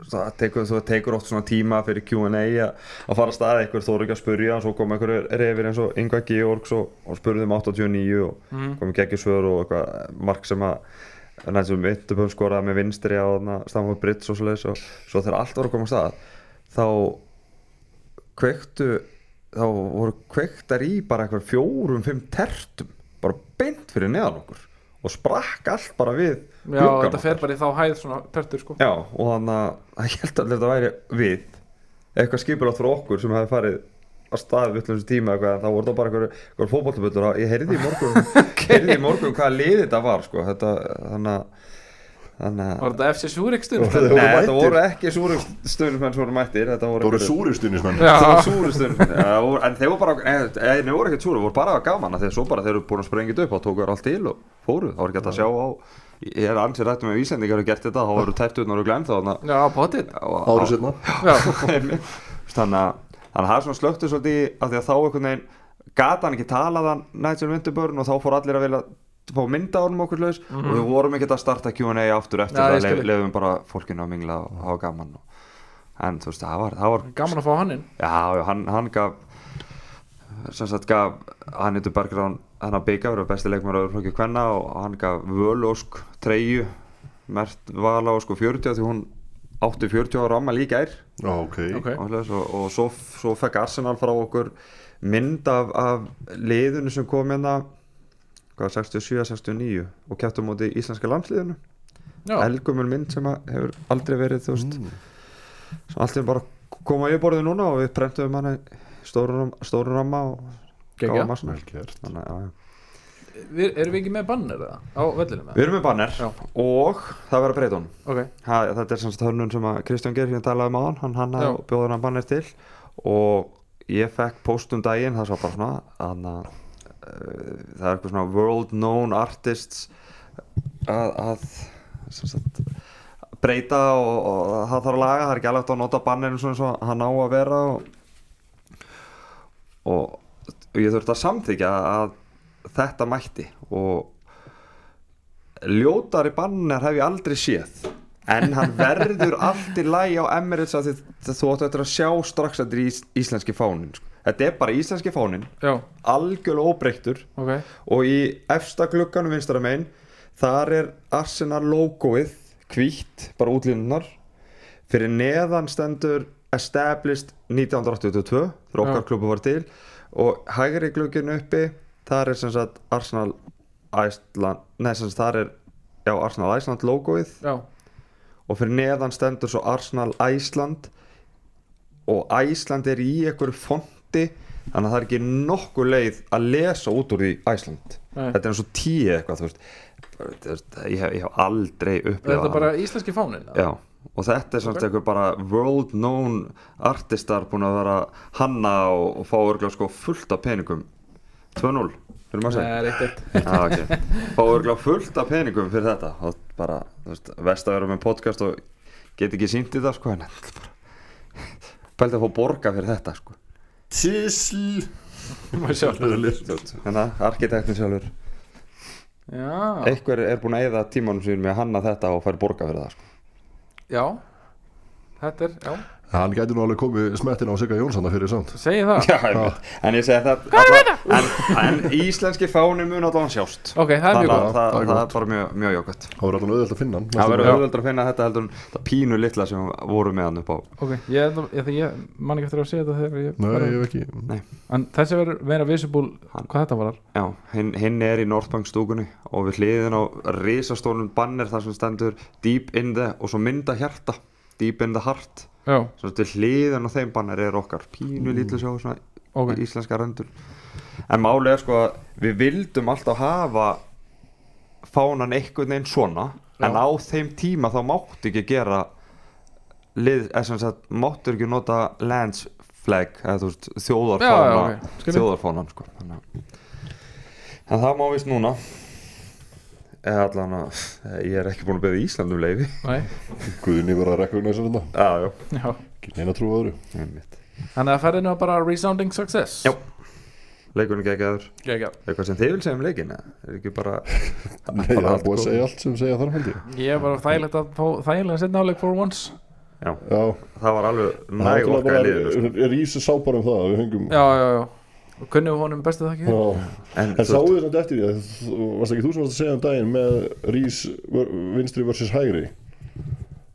það tekur, tekur oft svona tíma fyrir Q&A að fara af stað eitthvað þú eru ekki að spurja og svo kom einhverju reyfir eins og Ingvar Georgs og, og spurði um 89 og Mhm. komið geggjusvör og eitthvað mark sem að næst sem Vittupum skoraði með vinstri á Stamford Bridge og svo leiðis og svo þegar allt að koma af stað þá kveiktu þá voru kveiktar í bara eitthvað fjórum, fimm tertum bara beint fyrir neðan okkur og sprakk allt bara við Já, þetta fer bara í þá hæð svona törtur sko. Já, og þannig að [laughs] ég held að þetta væri við eitthvað skipulátt fyrir okkur sem hefði farið að staði við þessu tíma eitthvað, en þá voru það bara eitthvað, eitthvað fótbollaböllur ég heyrði í morgun [laughs] heyrði í morgun hvaða lið þetta var sko, þetta, þannig að Var þetta FC þetta- Nei, þetta voru ekki súrustunum sem voru mættir Þetta voru súristunismenn Já. Það voru voru- En þeir voru bara Nei, nei, þeir voru ekkert súru voru bara gaman af Þegar svo bara þeir eru búin að sprengja þetta upp Þá tóku þér allt til og fóru. Það voru ekki hægt að sjá á Ég er ansið rættum með Íslandingar hafa gert þetta Þá voru tæptuðnar og glenn þá Já, potið Árið setna þannig að þannig að það er svona slöktu svolítið af því að þá einhvern veginn gata hann ekki talaðan Nigel Winterburn og þá fór allir að vilja fá mynda á honum okkur laus. Og við vorum ekkert að starta Q&A aftur eftir ég það leifum bara fólkinu að mingla og hafa gaman og, en þú veist það var, það var gaman að fá hann inn. Já, já hann, hann gaf sem sagt gaf hann yttur Bergrán hann að byggja verið besti kvenna og hann gaf völósk treyju mert valósk og 40 því hún átti 40 ára amma líka er Já, ok. Ok. og, og, og svo, svo fekk Arsenal frá okkur mynd af, af liðinu sem kom hérna hvað, 67-69 og kæftum móti íslenska landsliðinu. Já, elgumul mynd sem að hefur aldrei verið þú veist, Mm. sem allt er bara koma í borðið núna og við prentum hana í stóru, stóru ramma og Arsenal. Vel gert. Þannig, að. Við, erum við ekki með banner eða? Á vellinu Við erum með banner Já. og það verður að breyta honum Ok, ha, þetta er semst hönnun sem að Kristján Geir hérna talaði um á hann, hann hann Já. bjóður hann banner til og ég fekk post um daginn það svo bara svona að, uh, það er eitthvað svona world known artists að, að sem sagt, breyta og, og það þarf að laga það er ekki alveg hægt að nota bannerinn svona eins og hann á að vera og, og, og ég þurfti að samþykja að þetta mætti og ljótari banner hef ég aldrei séð. En hann verður allt í lægi á Emirates að þú áttu eftir að sjá strax að þetta er ís, íslenski fánin sko. þetta er bara íslenski fánin algjörlega óbreyttur. Ok. Og í efsta glugganum vinstara megin þar er Arsenal logoið hvítt, bara útlínunar fyrir neðan stendur established 1982 þegar okkar klubu var til. Og hægri glugginn uppi þar er sem sagt Arsenal Iceland, nei sem sagt þar er já, Arsenal Iceland logoið Já, og fyrir neðan stendur svo Arsenal Iceland og Iceland er í einhverju fonti þannig að það er ekki nokkuð leið að lesa út úr því Iceland Nei. þetta er eins og tíu eitthvað þú veist. Ég, hef, ég hef aldrei er upplifað þetta bara íslenski fánin? Já, og þetta er Ok. eitthvað bara world known artistar búin að vera hanna og, og fá örgulega sko fullt af peningum 2-0 fyrir maður að ah, fá örgulega fullt af peningum fyrir þetta. Og bara, þú veist, vest að vera með podcast og get ekki sínt í það sko en þetta er bara pældi að fá borga fyrir þetta sko. Tísl þannig að arkitektin sjálfur. Já, einhver er búin að eyða tímanum sínum með að hanna þetta og fær borga fyrir það sko. Já. Þetta er, já, Hann gæti nú alveg komið smettin á Sigga Jónsson fyrir samt. Segi það. Já, en ég segi það alla, en, en íslenski fáni mun allan sjást. Ok, það er það, það er það er bara mjög, mjög jókvæmt Það voru alveg auðvitað að finna hann. Það verður dag. auðvöldur að finna þetta heldur það pínu litla sem voru með hann upp á. Ok, ég, ég, ég man ekki eftir að segja þetta þegar ég Nei, var- ég ekki En þessi verður meira visible hvað þetta var. Já, hinn, hinn er í Northbank stúkunni og við hliðin á risastórnum banner þar sem stendur Deep in the og svo mynda hjarta Deep in the heart. Hliðin á þeim banner er okkar pínu lítið sjá svona ok. íslenska rendur En máli er sko að við vildum alltaf hafa fánan einhvern veginn svona en Já. á þeim tíma þá máttu ekki gera lið, eða sem sagt, máttu ekki nota lands flag eða þú veist, Já, já, þjóðarfána ok, skilji. þjóðarfánan sko Þannig að- en það má vist núna. Eða allan að ég er ekki búin að beða Íslandum leiði Nei, Guðni var að rekogna þetta já, já, já. Ekki neina trú öðru. Einmitt. Þannig að ferðinu var bara resounding success. Já. Geggjaður. Gekja eitthvað sem þið vil segja um leikin er ekki bara [laughs] Nei, það er búið að segja allt sem segja þarf held ég. Ég er bara þægilegt að þægilega setna áleik for once. Já, Já, það var alveg það næg er orka í liðinu sko. bara Rísi sá bara um það að við fengum Já, já, já. Og kunnum við honum bestu þakki. Já. en, En sáðu þið samt eftir því að varst ekki þú sem varst að segja um daginn með Rís vinstri versus hægri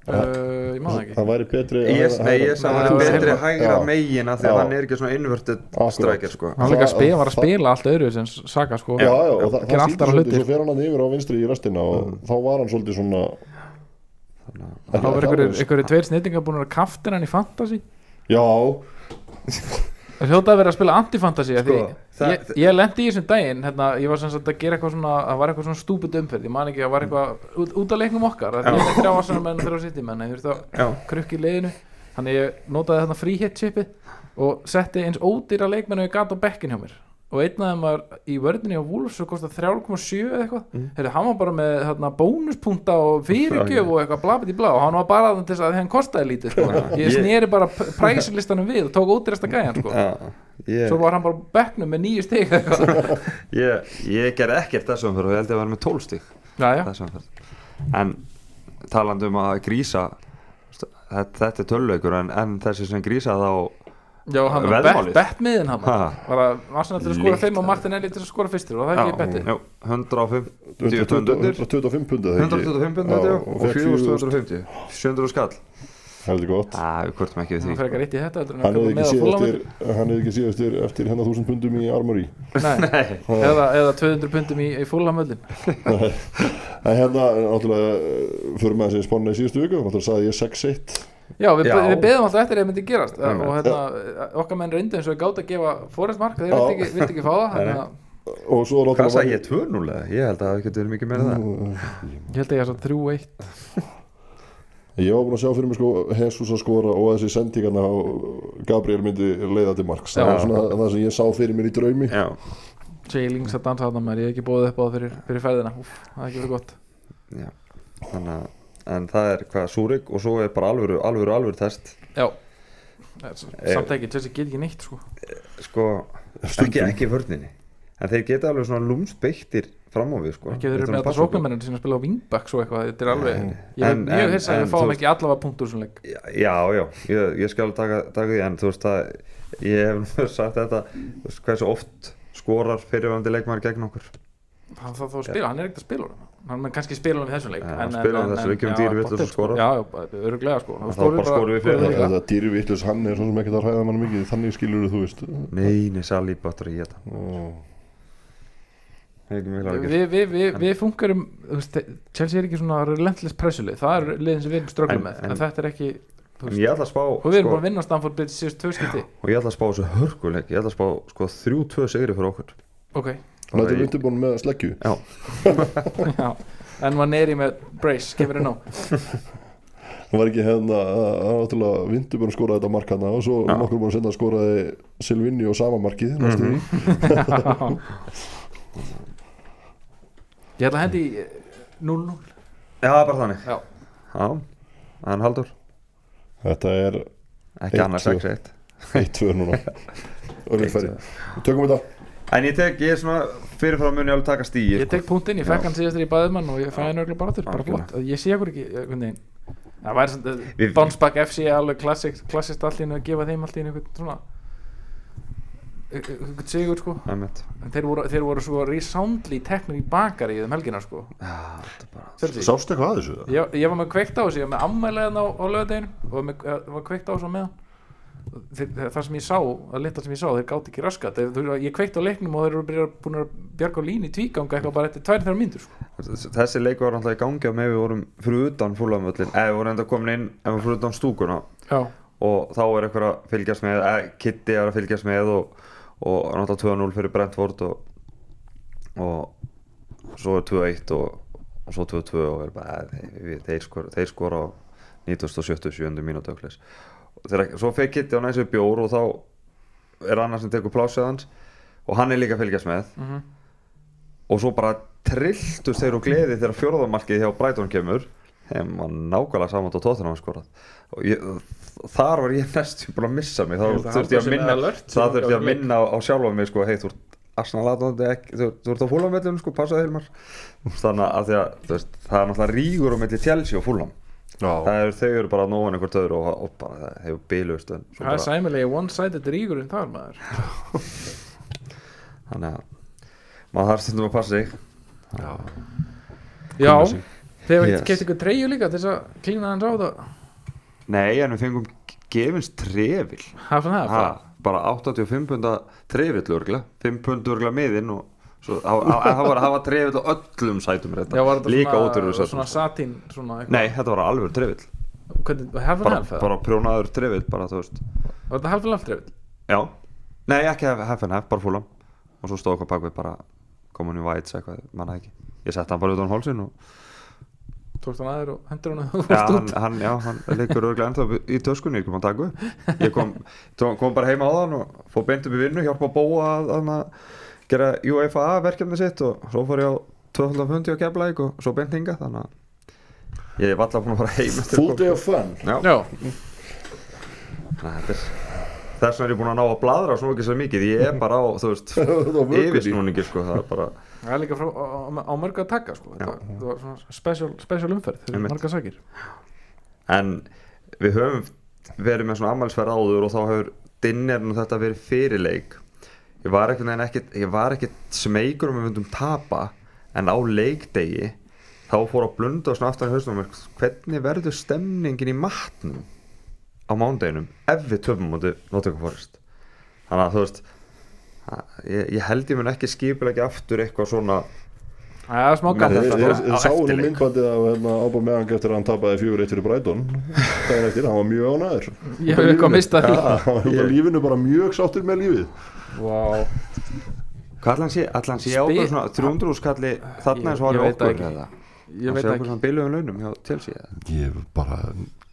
uh, Ég það ekki. Það væri betri ég, nei, hann það var betri hægra megin að því að hann er ekki svona inverted Akkurat. striker sko. Hann var að spila allt öðru sem Saka sko. Já, já, og það, það aðra svolítið hluti svo fer hann yfir á vinstri í restina og þá var hann svolítið svona Þá var einhverjir tveir snittingar búin að kaftina hann í fantasy. Já, Það hljóta að vera að spila antifantasy Sko, sko, það- ég, ég lendi í þessum daginn hérna, ég var sem sagt að gera eitthvað svona það var eitthvað svona stúpid umferð, ég man ekki að var eitthvað út, út af leiknum okkar, það er þrjá aðsana menn og þrjá sitt menn, ég þurfti að krukki í leiðinu, þannig ég notaði þarna chipið og setti eins ódýra leikmennu ég gat á bekkin hjá mér og einn af þeim var í vörðinni á Wolves og kostað 3,7 eða eitthvað Mm. Heyrðu, hann var bara með hérna, bónuspunta og fyrirgjöf og eitthvað blabit í blá og hann var bara að þess að hann kostaði lítið sko. ég Ég- sneri bara præslistanum við og tók ódýrasta gæjan sko. Ég, svo var hann bara á bekknum með nýju eitthvað. [laughs] ég, ég ger ekkert þessum fyrir og ég held ég að vera með 12 stík já, já. þessum fyrir en talandi um að grísa þetta, þetta er töluleikur en, en þessi sem grísa þá já, hann var bettmiðin hann. Ha. var að Arsenal til að skora Líkt 5 og það. Martinelli til að skora fyrstur og það er ekki bettið? já, 150 120 pundir 125 pundið 125 pundir Já, og og fékk 4250 700 skall. Heldur gott. Það, við hvort ekki við hann því. frekar rétt í þetta heldur en hann að hefði ekki Fulham. eftir hann hefði ekki séð eftir, eftir hennar 1000 pundum í Armory. Nei, [laughs] eða, eða 200 pundum í, í fúlamöllin en hérna náttúrulega fyrir með þessi sponna í síðustu viku. Náttúrulega sagði ég 6-1 Já, við, Já. við beðum alltaf eftir að það myndi gerast. Og Einmitt. hérna, okkar menn reyndu eins og gátt að gefa Forrest Mark, þeir vildi ekki, ekki fá það að og svo Hvað sagði ég? 2-0 eða? Ég held að það getur verið mikið meira en það. Ég held að ég er svo 3-1 Ég var búin að sjá fyrir mig sko Jesus að skora og þessi sendingarna á Gabriel myndi leiða til marks. Það var svona það sem ég sá fyrir mér í draumi. Jailings að dansa þarna maður, ég hef ekki bóðið upp á það fyrir, fyrir ferðina. Úf, það er ekki verið gott. Já. Þannig að En það er hvað, Súrik og svo er bara alvöru, alvöru, alvöru test. Já, samt ekki, Chelsea get ekki neitt sko. Sko, ekki, ekki vörninni. En þeir geta alveg svona lúmsbeittir fram á við sko. Ekki þeir eru með er okkur. sóknarmennir sem spila á wingbacks og eitthvað, þetta er alveg Nei. ég er En- mjög en- hissa að en við fáum ekki allavega punktur leik. Já, já, já, ég, ég skal taka, taka því En þú veist að Ég hef [laughs] sagt þetta þú veist, Hversu oft skorar fyrirvændi leikmaður gegn okkur hann þarf þá að spila, hann er ekkert að spila hann mun kannski spila honum í þessum leik Já, hann spilar honum í þessum leik, kemur dýri vitlaus og skorar. já, öruglega sko. Og þá bara skorum við fyrir skorum þetta dýrvittlus hann er svona sem ekkert að hræða mann mikið þannig skilur þú veist. Nei, nei, Salí bátur í þetta. Og Það er ekki. Að við, við, við, við funkarum þú veist, Chelsea er ekki svona relentless pressulið það er liðin sem við erum ströggum En- með en- þetta er ekki þú En veist, ég ætla að spá og við erum sko, búin að vinna Stamford Bridge síðust tvö skipti. Og ég ætla að spá þessu hörkuleik. Ég ætla að spá sko þrjú tvö sigri fyrir okkur. Ok, þetta er undirbúin með sleggju. Já, [laughs] já. En maður neyri með brace, kemur inn á það var ekki hérna að- að náttúrulega Vindurbjörn skoraði þetta mark hana og svo Já. nokkur búin að senda skoraði Silvinni og sama markið Mhm. því. [laughs] Ég ætla að hendi í, eh, 0-0 já bara þannig. Já, Já, en Haldur þetta er Ekki annars tvö. 6-1 1-2 núna. [laughs] Tökum við þetta En ég tek, ég er svona fyrirfram mun ég alveg taka stíi ég tek punktinn, ég fekk hann síðastur í bæðumann og ég fæði hann örgulega bara aftur, bara flott. Ég sé okkur ekki, veginn. Það væri svona, Við- bounce back FC er alveg klassist, einu að gefa þeim allt í einu einhvern svona einhvern sigur sko. Þeir voru, þeir voru svo resoundly teknir í bakari í þeim helgina sko. Já, þetta bara Chelsea. Sástu eitthvað að þessu? ég, ég var með kveikt á þessu, ég var með ammæleðan á, á lögadeginu og var, með, eh, var kveikt á þessu á meðan. þeir, það sem ég sá, að litla sem ég sá þeir gátt ekki raskat, ég kveikt á leiknum og þeir eru búin að bjarga á línu í tvíganga eitthvað bara eftir tvær þrjár mínútur sko. Þessi leikur var náttúrulega í gangi á með við vorum fyrir utan fúlamöllin eða við vorum enda komin inn ef við fyrir utan stúkuna já, og þá er eitthvað að fylgjast með eða Kitty er að fylgjast með og, og náttúrulega 2-0 fyrir Brentford og, og svo er 2-1 og, og svo 2-2 og er bara, eh, þeir, þeir, skora, þeir skora á 97. mínútu öklis þegar svo fekk Kitty á næstu bjór og þá er annar sem tekur plásið hans og hann er líka að fylgjast með. Mm og svo bara trilltust þeir og gleði þegar fjórðamarkið hjá Brighton kemur. Þeim var nákvæmlega saman á tóttunum og ég, þar var ég næstu búin að missa mig. Þá þurfti ég að minna alert það þurfti ég að minna á, á sjálfa mig sko, hei þú ert ekki? Þú, ert á fúlamöllum sko, passaði Hilmar. Þannig að, að það er náttúrulega rígur á milli Chelsea og fúlam er, þau eru bara nóðan einhvert öðru og, og bara það hefur bílust það er sæmilegi one-sided rígurinn þar maður. [laughs] Þannig að maður þarf stundum að passa sig. Já, sig. þegar við Yes. keft ykkur treyju líka til þess að klína hans á það nei en við fengum gefins trefil. Ha, bara 85 punda trefill örgla 5 pund örgla miðinn og það var hafa trefill á öllum sætum já, var þetta líka ótrúður sætum svona satín svona nei, þetta var alveg trefill. Half and bara, half bara prjónaður trefill bara var þetta half and half treyju? já, nei ekki FNF, bara fúlam og svo stóð eitthvað bakvið bara komin í Whites eitthvað, manna ekki. Ég sett hann bara utan hálsin og tókst hann aðeir og hendur hann og fórst út? hann, já, hann leikur örglega ennþá í töskunni, ég kom að taka upp. Ég kom, kom bara heima á þann og fór beint upp í vinnu, hjálpa að búa að, að, að gera UEFA verkefni sitt og svo fór ég á 250 á keflæk og svo beint hinga þannig að ég hef alltaf búin að fara heim eftir Full day of fun já, já, þetta er þess vegna er ég búin að ná að bladra svo ekki svo mikið ég er bara á, þú veist, [laughs] Það var vökunni. yfirsnúningi sko, það er bara það er líka frá, á, á, mörg að taka sko. Já. þetta var svona special, special umferð þegar Einmitt. marga sakir en við höfum verið með svona ammælsferð áður og þá hefur dinnerinn og þetta verið fyrirleik ég var ekkert smeykur um að við myndum tapa en á leikdegi þá fór að blunda og svona aftan í hausnum hvernig verður stemningin í matnum á mándeginum ef við töfum mútið Nottingham Forest? Þannig að þú veist ég, ég held ég mun ekki skipulegja aftur eitthvað svona það er smá Þið þetta. þið- á þið sáu nú myndbandið af hérna, Ába Meðang eftir að hann tapaði fjögur eitt fyrir Brighton. [laughs] Daginn eftir, hann var mjög ánæður ég hef eitthvað mistað hann var lífinu bara mjög sáttur með lífið. Wow. hvað allan sé, allan sé Spi- ákveð svona 300 úrskalli þarna eins og Ég- ég var veit það okkur ekki. ég veit sé okkur ekki. svona bilugum launum hjá Chelsea eða? Ég hef bara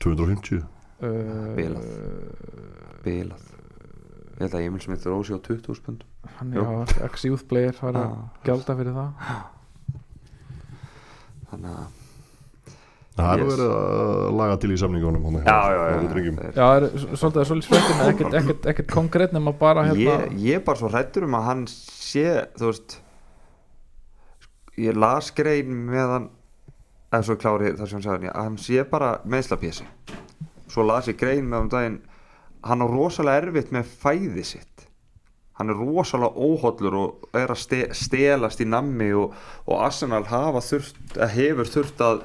250 uh, Bilað. bilað. Ég held að Emil Smith Rósi á 20 spund hann Jú. er ex-youth player það er að Já. gjalda fyrir það [gasps] þannig að Það er Yes. verið að laga til í samningunum já, já, já, er- já, það er svolítið svolítið sprettin ekkert, ekkert, ekkert konkrétt nema bara hérna ég, ég er bara svo hrættur um að hann sé þú veist ég las grein með hann eða svo klári þar sem hann sagði að hann sé bara meðslapési svo las ég grein með um daginn hann á rosalega erfitt með fæði sitt hann er rosalega óhollur og er að ste stelast í nammi og, og Arsenal hafa þurft að hefur þurft að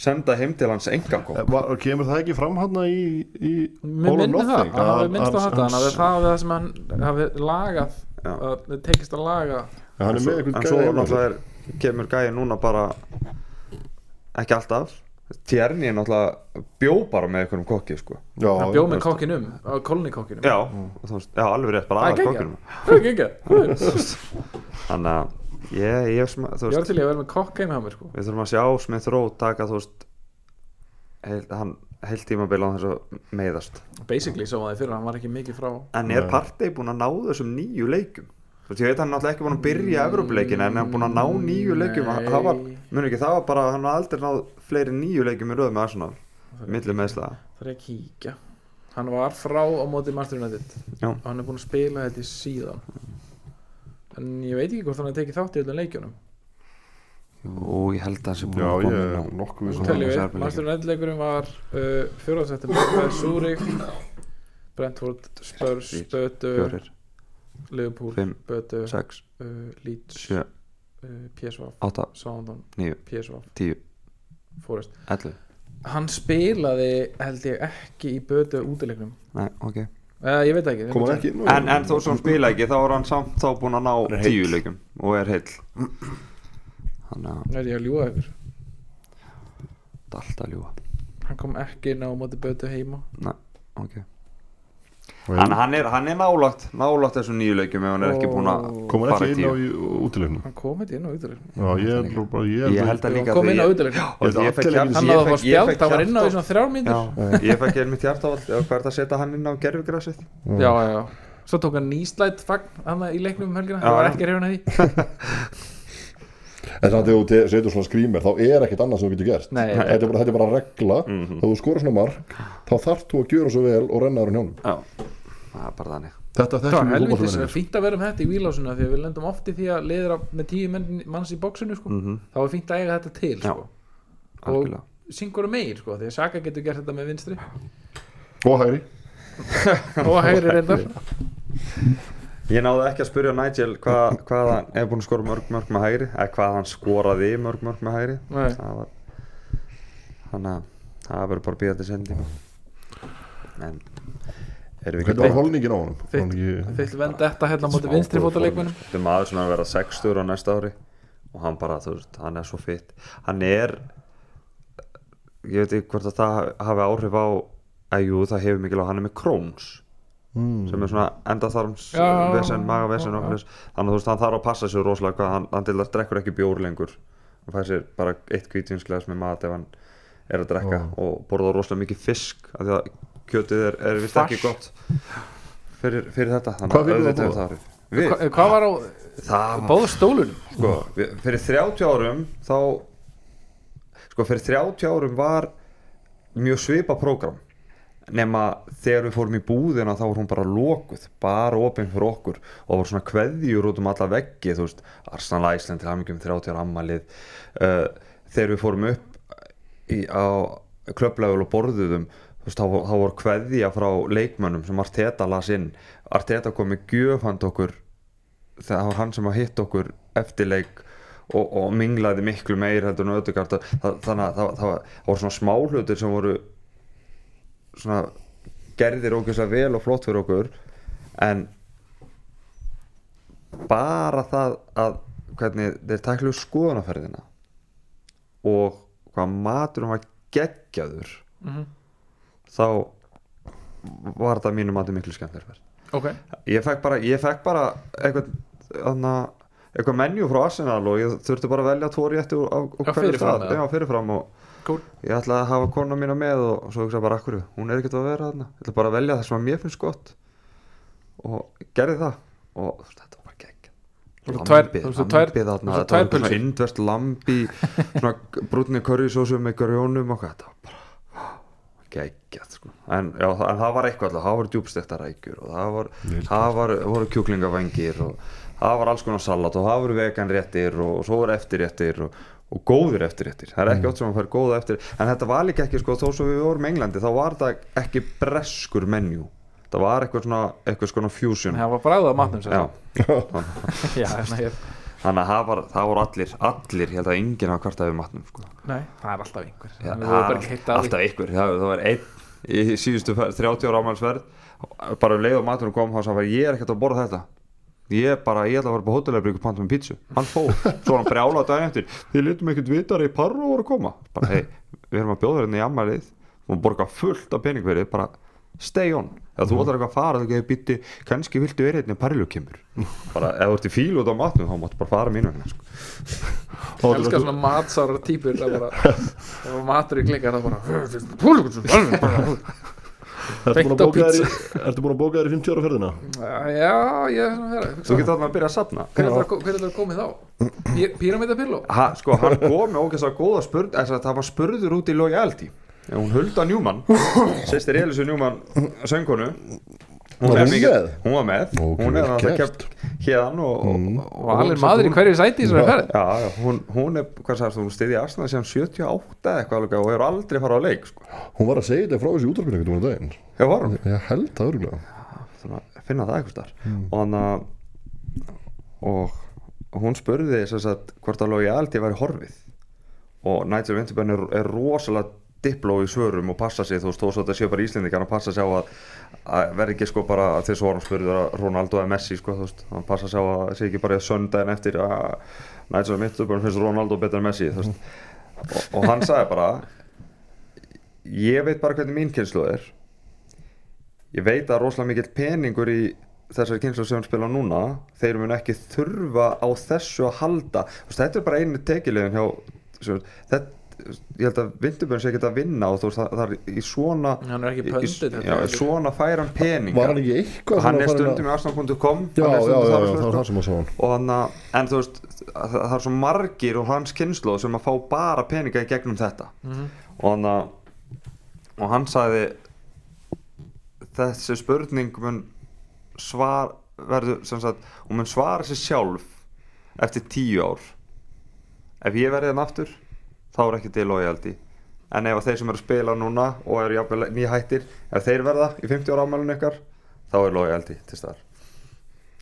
senda heim til hans engakók Eh, Kemur það ekki fram hann í, í Mér All or minni það, hann hafi minnst á þetta hann hafi það það sem hann hafi lagað að tekist að laga. Hann er en en svo náttúrulega kemur gæði núna bara ekki alltaf Tjerni er náttúrulega bjó bara með einhverjum kokki sko. Já, hann bjóð með kokkinum, kolnikokkinum já, veist, já, alveg rétt bara aðeins kokkinum er [laughs] þannig að ég, ég, sma- þú ég var til í að vera með kokk heima hjá mér sko. við þurfum að sjá Smith Rowe taka þú veist heil, hann heilt tímabil á þess að meiðast. Basically sá það fyrir, hann var ekki mikið frá en er partey búinn að ná þessum nýju leikum þú veist, ég veit hann er náttúrulega ekki búinn að byrja Evrópuleikin en hann er búinn að ná nýju leikum það var, muni ekki, það var bara hann har aldrei náð fleiri nýju leikum í röð með Arsenal milli meðslaga það er að kíkja. Hann var frá á móti Já. og hann er búinn að spila þetta í síðan. En ég veit ekki hvort hann er tekið þátt í öllum leikjunum. Og ég held að það sé búinn Já, að ég koma er inn á nokkuð um Já. leikurinn var uh, fjóraðsettum með Zúrik Brentford, Spurs, Leeds, Bötu fjórir, Liverpool, fimm, Bötu sex, uh, Leeds, PSV átta, Southampton, níu, PSV, tíu, Forest. Ellu. Hann spilaði held ég ekki í Bötu útileiknum. Nei, ok. Uh, ég veit ekki Kom hann ekki. inn? En, en þó sem hann spila ekki þá er hann samt þá búinn að ná er heill. tíu leikum og er heill. Þannig að er ég að ljúga ykkur? Þetta er alltaf ljúa hann kom ekki inn á móti Bötu heima. Nei, ok Og Hann, hann, er, hann er nálagt, nálagt þessum nýju leikum ef hann er ekki búinn að Ó. Kom hann fara ekki inn á tíu. útilegnum? hann kom ekki inn á útileiknum. Já, ég er bara, ég Ég held að líka kom inn á hjarta- hann hafði að fá fekk hann var inn á í svona þrjár Já, ég fekk ég mitt hjarta á hvað er það að setja hann inn á gerfugrasið já, já, já svo tók hann nýslætt fagn hann í leiknum um helgina, það var ekki reyfuna því [laughs] En þannig að þegar þú setur svona skrýmer þá er ekkert annað sem þú getur gert Nei. þetta, er bara, þetta er bara regla Mhm. Þegar þú skora svona mark þá þarft þú að gjöra svo vel og renna ára hjánum Já, það er bara þannig Þetta það var þekkjum við helvitis fótboltamennir. fínt að vera með þetta í výlásuna því að við lendum oft í því að liðra með tíu menn, manns í bóksinu sko. Mhm. þá er fínt að eiga þetta til sko. Algjörlega og syngur meir sko, því að Saka getur gert þetta með vinstri Og hægri [laughs] og hægri reyndar [laughs] Ég náði ekki að spyrja Nigel hvað, hvað hann er búinn að skora mörg mörg með hægri eða hvað hann skoraði mörg mörg með hægri? Nei. það var þannig að það verður bara býðandi sendingu en erum við Hvernig ekki var holningin á hann ekki- Þitt vend þetta hérna Smá vinstri góð fótaleikmunum Þetta er maður sem er að vera 60 á næsta ári og hann bara, þú veist, hann er svo fitt hann er ég veit ekki hvort að það hafi áhrif á að jú, það hefur mikil á hann er með Crohn's mm. sem er svona endaþarms vesen, magavesen og þess þannig að þú veist, hann þarf að passa sig rosalega hvað hann, hann til að drekkur ekki bjór lengur hann fæði sér bara eitt hvítvinsglas með mat ef hann er að drekka Já. og borða rosalega mikið fisk af því að kjötið er, er vist ekki gott fyrir, fyrir þetta þannig Hvað auðvitað hefur borða? það. Við, Hva, hvað var á það var báðu stólunum? sko, fyrir 30 árum þá sko fyrir 30 árum var mjög svipa prógram nema þegar við fórum í búðina þá var hún bara lokuð, bara opinn fyrir okkur. Og það voru svona kveðjur út um alla veggi þú veist, Arsenal Æsland til hamingjum 30 ára ammalið uh, þegar við fórum upp í, á klöflegur og borðuðum þú veist, þá, þá voru kveðja frá leikmönnum sem Arteta las inn. Arteta kom með gjöfand okkur það var hann sem að hitt okkur eftir leik og, og minglaði miklu meir heldur en öðugart þannig að það, það, það voru svona smáhlutir sem voru svona gerðir ógeðslega vel og flott fyrir okkur en bara það að hvernig þeir taklu skoðanaferðina og hvað maturum var geggjaður Mhm. þá var þetta að mínu mati miklu skemmtilega ferð Ok, ég fekk bara, ég fekk bara eitthvað, anna, eitthvað menju frá Arsenal og ég þurfti bara að velja tvo rétti og, og, Já, fyrirfram, eða? já, fyrirfram og cool. Ég ætlaði að hafa kona mína með og svo hugsaði bara akkur, hún er ekkert að vera þarna. Ég ætla bara að velja það sem að mér finnst gott. Og gerði það. Og þú veist, [laughs] þetta var bara tvær- lambið, þarna. þetta var svona indvest lambi svona brúnni currysósu með grjónum og þetta var bara geggjað sko. en, já, en það var eitthvað alltaf, það voru djúbstekta rækjur og það, var, það var, voru kjúklingavengir og það var alls konar salat og það voru veganréttir og svo voru eftirréttir og, og góðir eftirréttir. Það er ekki oft sem að fær góða eftir en þetta var líka ekki, sko, þó svo við vorum í Englandi þá var þetta ekki breskur menjú það var eitthvað svona, eitthvað svona fusion. Það var bræðað á matnum sem já, sagt. [laughs] Já, þannig að það, var, það voru allir allir, ég held að enginn hafa kvartað við matnum sko. Nei, það er alltaf að því. alltaf ykkur, það, það var einn í síðustu fer- 30 ára ámælsverð bara um leið og maturinn kom þá sagði hann, ég er ekkert að borða þetta ég bara, ég ætla að fara upp á hótelabríku panta með pítsu, hann fór. Svo hann brjálaði daginn eftir, þið litum ekkert vitar í parru voru að koma, bara hei við erum að bjóða hérna í ammælið og borga fullt af peningverið, bara stay on. Ef þú ætlar eitthvað að fara, þú getur býtti kannski viltu verið hérna parlu kemur. Bara, ef þú ert í fíl út á matnum, þá máttu bara fara mínu vegna sko. Ég elskar svona matsárar típur það bara, matur í klingar það bara Ertu búin [laughs] að bóka þér í- pizza. ertu búin að bóka þér í 50 ára ferðina? Já, ég er svona vera þú getur þarna að byrja að safna Hver er það- er komið þá? Ha, sko, hann kom með ógeðslega góða spurð þess að það var spurður út í loyalty hún Hulda Njúmann [laughs] sýstir Elisu Njúmann söngkonu hún, Var er hún með? hún var með hún er að gert. kemd hérðan og, og, Mm. allir hún- maður í hún- hverju sæti í þessari ferð hún, hún er, hvað sagðist þú, hún stiði Arsenal síðan 78 eða eitthvað alveg og hefur aldrei farið á leik sko. Hún var að segja þetta frá þessi útvarpinu einhvern veginn um daginn já, var hún Ég held það örgulega svona, finna það eitthvað starf og hann að og hún spurði sem sagt, hvort að loyalty væri horfið og Nigel Winterburn er, er rosalega dipló í svörum og passa sig þú veist, þó svo þetta séu bara íslendingar hann passa sig á að, að verði ekki sko bara þess að hann spurði að Ronaldo eða Messi sko, þú veist, hann passa sig á að sé ekki bara söndaginn eftir að Nigel Winterburn finnst Ronaldo betur en Messi þú veist, og, og hann sagði bara ég veit bara hvernig mín kynslu er. Ég veit að rosalega mikill peningur í þessari kynslu sem hann spila núna þeir mun ekki þurfa á þessu að halda. Veist, þetta er bara einu tekilegin hjá sem, þetta, ég held að Vindurbjörn sé ekki að vinna og þú veist, það, það er í svona Hann er ekki í, já, er svona færan peninga. Var hann ekki eitthvað hann svona er stundum í hann og hann. að, en þú veist að það það er svo margir og hans kynslu sem að fá bara peninga í gegnum þetta. Mhm. og hann að og hann sagði þessi spurning mun svar verður sem sagt, hún mun svara sér sjálf eftir tíu ár. Ef ég verði hann aftur þá er ekki til loyalty en ef að þeir sem eru að spila núna og eru jafnvel nýhættir ef þeir verða í 50 ára ámælun ykkar þá er loyalty til staðar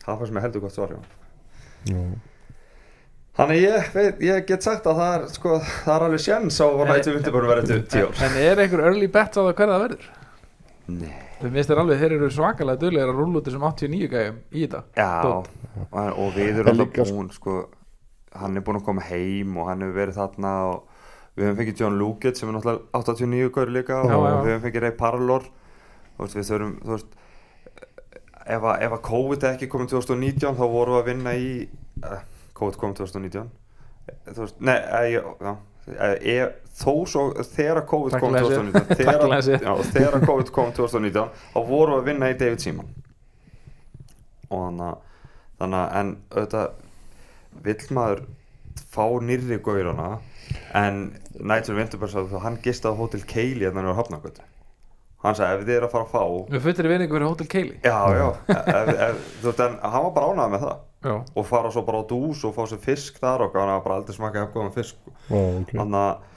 það fannst mér heldur gott svar hjá hann Já. Þannig ég, veit, ég get sagt að það er, sko, það er alveg sjens á að nættu undirbúinu verið til tíu ár. En er einhver early bet á það hverða það verður? Nei. Þau minnst þér alveg, þeir eru svakalega duglegir að rúlla út þessum 89 gæjum í þetta Já, Dót. og, við erum alltaf búin, sko, hann er búin að koma heim og hann hefur verið þarna og við hefum fengið John Luget sem er náttúrulega 89 gaur líka og Já, já. við hefum fengið Ray Parlor, veist, við þurfum, þú veist, ef að, ef að COVID ekki komið 2019 þá vorum við að vinna í uh, COVID kom 2019 Eh, þú veist, nei, eh, ég, já. Eh, ég, þó svo þegar COVID kom Tæknilega séð. 2019 þegar, já, COVID kom 2019 þá vorum við að vinna í David Seaman. Og þannig að en auðvitað vill maður fá nýrri gaurana en Nigel Winterberg sagði að hann gistaði á Hotel Keili hérna á Hafnagötu hann sagði ef þið er að fara að fá Við fullir vinningu fyrir Hotel Keili já já. Ef, ef, þú veist en hann var bara ánægð með það. Já, og fara svo bara á dús og fá sér fisk þar og hann hafa bara aldrei smakað efgóðan fisk. Ó, ok. þannig að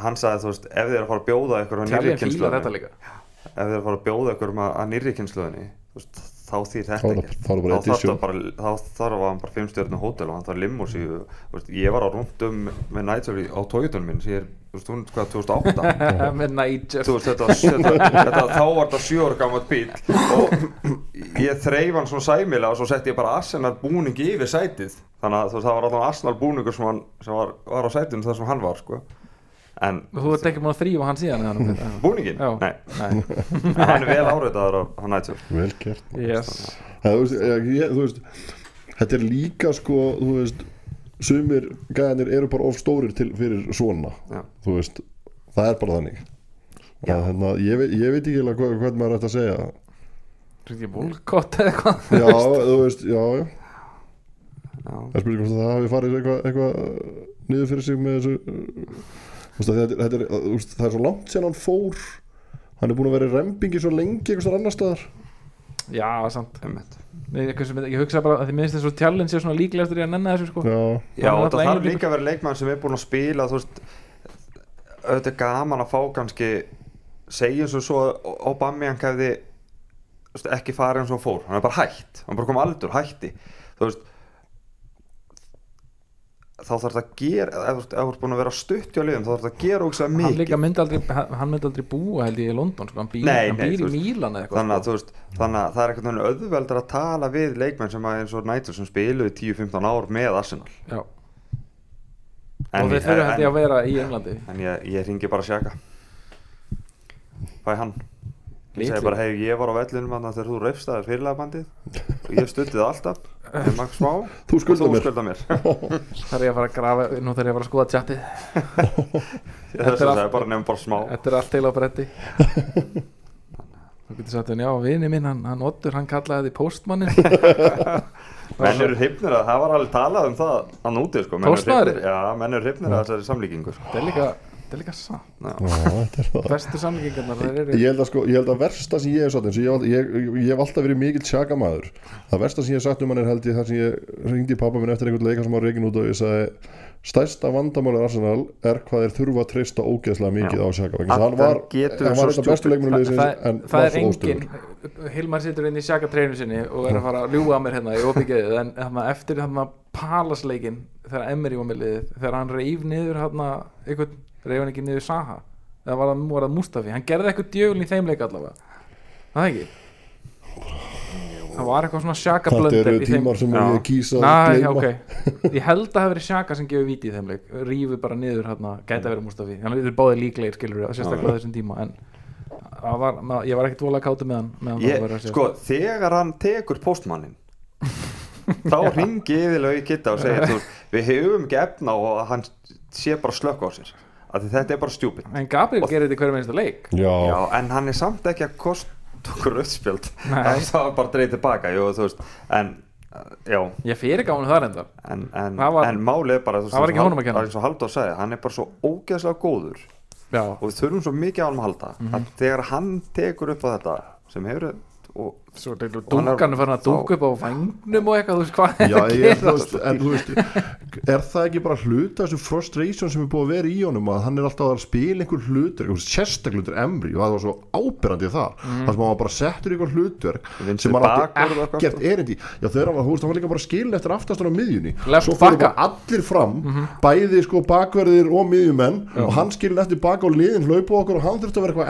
hann sagði þú veist ef þið er að fara að bjóða ykkur á nýrri kynsluðinni ef þið er að fara að bjóða ykkur um að, að nýrri kynsluðinni þú veist, þá þýr þetta ekki þá þarf edition. það bara þá þarf hann bara fimmstjörnu hótel og hann þarf limmúsíu ég var á rúndum með Nigel á tójutunum minn sem er þú veist hún hvað 2008 [laughs] Með Niger þú veist þetta, þetta, þetta þá var þetta sjö ára gammalt bíl og ég þreif hann svona sæmilega og svo setti ég bara Arsenal búning yfir sætið. Þannig að þú veist það var allan Arsenal búningur sem, hann, sem var, var á sætinu þar sem hann var sko en Þú ert ekki múin að þrýfa hann síðan búningin? Já. Nei, Nei en hann er vel áreitaður á hann nættur vel gert Yes Það, þú, veist, ég, ég, þú veist þetta er líka sko þú veist sumir gæðanir eru bara of stórir til fyrir svona Já. þú veist það er bara þannig að, hérna, ég, veit, ég veit ekki alveg hvað, hvað maður ætti að segja Er ekki volkott eða eitthvað? já þú veist já, já. Já. það spyrir hvort að það hafi farið eitthvað eitthva niður fyrir sig með þessu þú veist, að þetta, þetta er, þú veist, það er svo langt sem hann fór. Hann er búin að vera í rembingi svo lengi eitthvað annar staðar. Já, samt. Einmitt. Nei, eitthvað sem, Ég hugsa bara að því minnst þessu challenge er svona líklegastur í að nenna þessu sko. Já, Já, er það þarf líka að vera leikmann sem er búin að spila þú veist auðvitað gaman að fá kannski segjum svo svo Aubameyang hefði þú veist, ekki farið eins og fór. Hann er bara hætt, hann er bara komið aldur, hætti. Þú veist þá þarf það að gera ef þú ert- búin að vera stutt hjá liðum þá þarf það að gera Hann líka mikið myndi aldrei Hann hann myndi aldrei búa held ég í London sko. Hann býr, Nei, hann nei, býr í Mílan eða eitthvað þannig að, sko. veist, þannig að það er eitthvað auðveldur að tala við leikmenn sem að eins og Nætur sem spiluði 10-15 ár með Arsenal. Já. En Og þeir þurfa hætti að vera í Englandi. En ég, ég ringi bara sjaka Fæ hann Ég segi bara, hei, ég var á vellinum þannig að þegar þú reyfstaðir fyrirlega bandið og ég stutti það alltaf Smá. [laughs] Þú skuldar og mér. mér. [laughs] Það er ég að fara að grafa Nú þarf ég að fara að skoða tjattið. [laughs] Þess er að allt- bara nefnum bara smá. Þetta er allt til á bretti. Þú getur sagt henni, já, vini minn, hann, hann Oddur, hann kallaði þið postmannin Menn eru hrifnir að það var alveg talað um það hann úti sko. Menn eru Póstmaðurinn? hrifnir- Já, menn eru hrifnir að þessari samlíkingu sko. Þetta er líka, þetta er líka Bestu samlíkingarnar, þeir eru Ég held að sko, ég held að versta sem ég hef sagt ég, ég, ég, ég hef alltaf verið mikill sjakamæður það versta sem ég hef sagt um hann er held ég þar sem ég ringdi pappa minn eftir einhvern leika sem var reikin út og ég sagði stærsta vandamáli Arsenal er hvað þeir þurfa að treysta ógeðslega mikið á sjaka að Að hann var, þetta bestu liðsins það, en það er engin Hilmar situr inn í sjaka treinu sinni og er að fara að ljúga að mér hérna í opíkeið en þarna, eftir þarna palasleikin þegar Emery var með liðið þegar hann reif niður hérna einhvern, reif hann ekki niður Saha? Eða var það, var það Mustafi, hann gerði eitthvað djögulin í þeim leik allavega. Það ekki? Það var eitthvað svona sjaka þetta blönder eru í þeim tímar sem ég kýsa að gleyma. ok. Ég held að það hafi verið sjaka sem gefur víti í þeim leik. Rífu bara niður hérna, gæti að vera Mustafi. Hann er báðið líklegir skilur við, sérstaklega á þessum tíma En var, ma- ég var ekkert vola kátu með hann með hann ég, það var að segja. Sko, þegar hann tekur postmannin þá ringi yfirlega í kitta og [laughs] veist, við hefum ekki efna og að hann sé bara slökk á sér því þetta er bara stjúpid En Gabriel gerir þetta í hverju minnsta leik. Já, Já, en hann er samt ekki að kosta okkur auðspjöld Nei. það var bara dreið tilbaka jú, þú veist, en já, Ég fyrir gáðum það reyndar en, en, en málið er bara það var ekki eins og honum að kenna. hann er bara svo ógeðslega góður. Já, og við þurfum svo mikið á hann að halda. Mhm. að þegar hann tekur upp á þetta sem hefur og svo er er- dungan farin að dunga upp á vangnum og eitthvað, þú veist hvað er Já, að ég, þú gera veist, en þú veist er það ekki bara hluta þessu frustration sem er búið að vera í honum að hann er alltaf að spila einhver hlutur, sérstaklega hlutur Emri og það var svo ábyrrandi það Mhm. þar sem hann var bara settur í einhver hlutverk Vinstri sem hann átti bakvörður og eitthvað, ekkert erindi í. já þegar hann var, þú veist, hann var líka bara skilin eftir aftastur á miðjunni. Left svo backa. bara allir fram bæði sko bakverðir og miðjumenn og hann skilin eftir baka og liðin hlaupa okkur og hann þurfti að vera eitthvað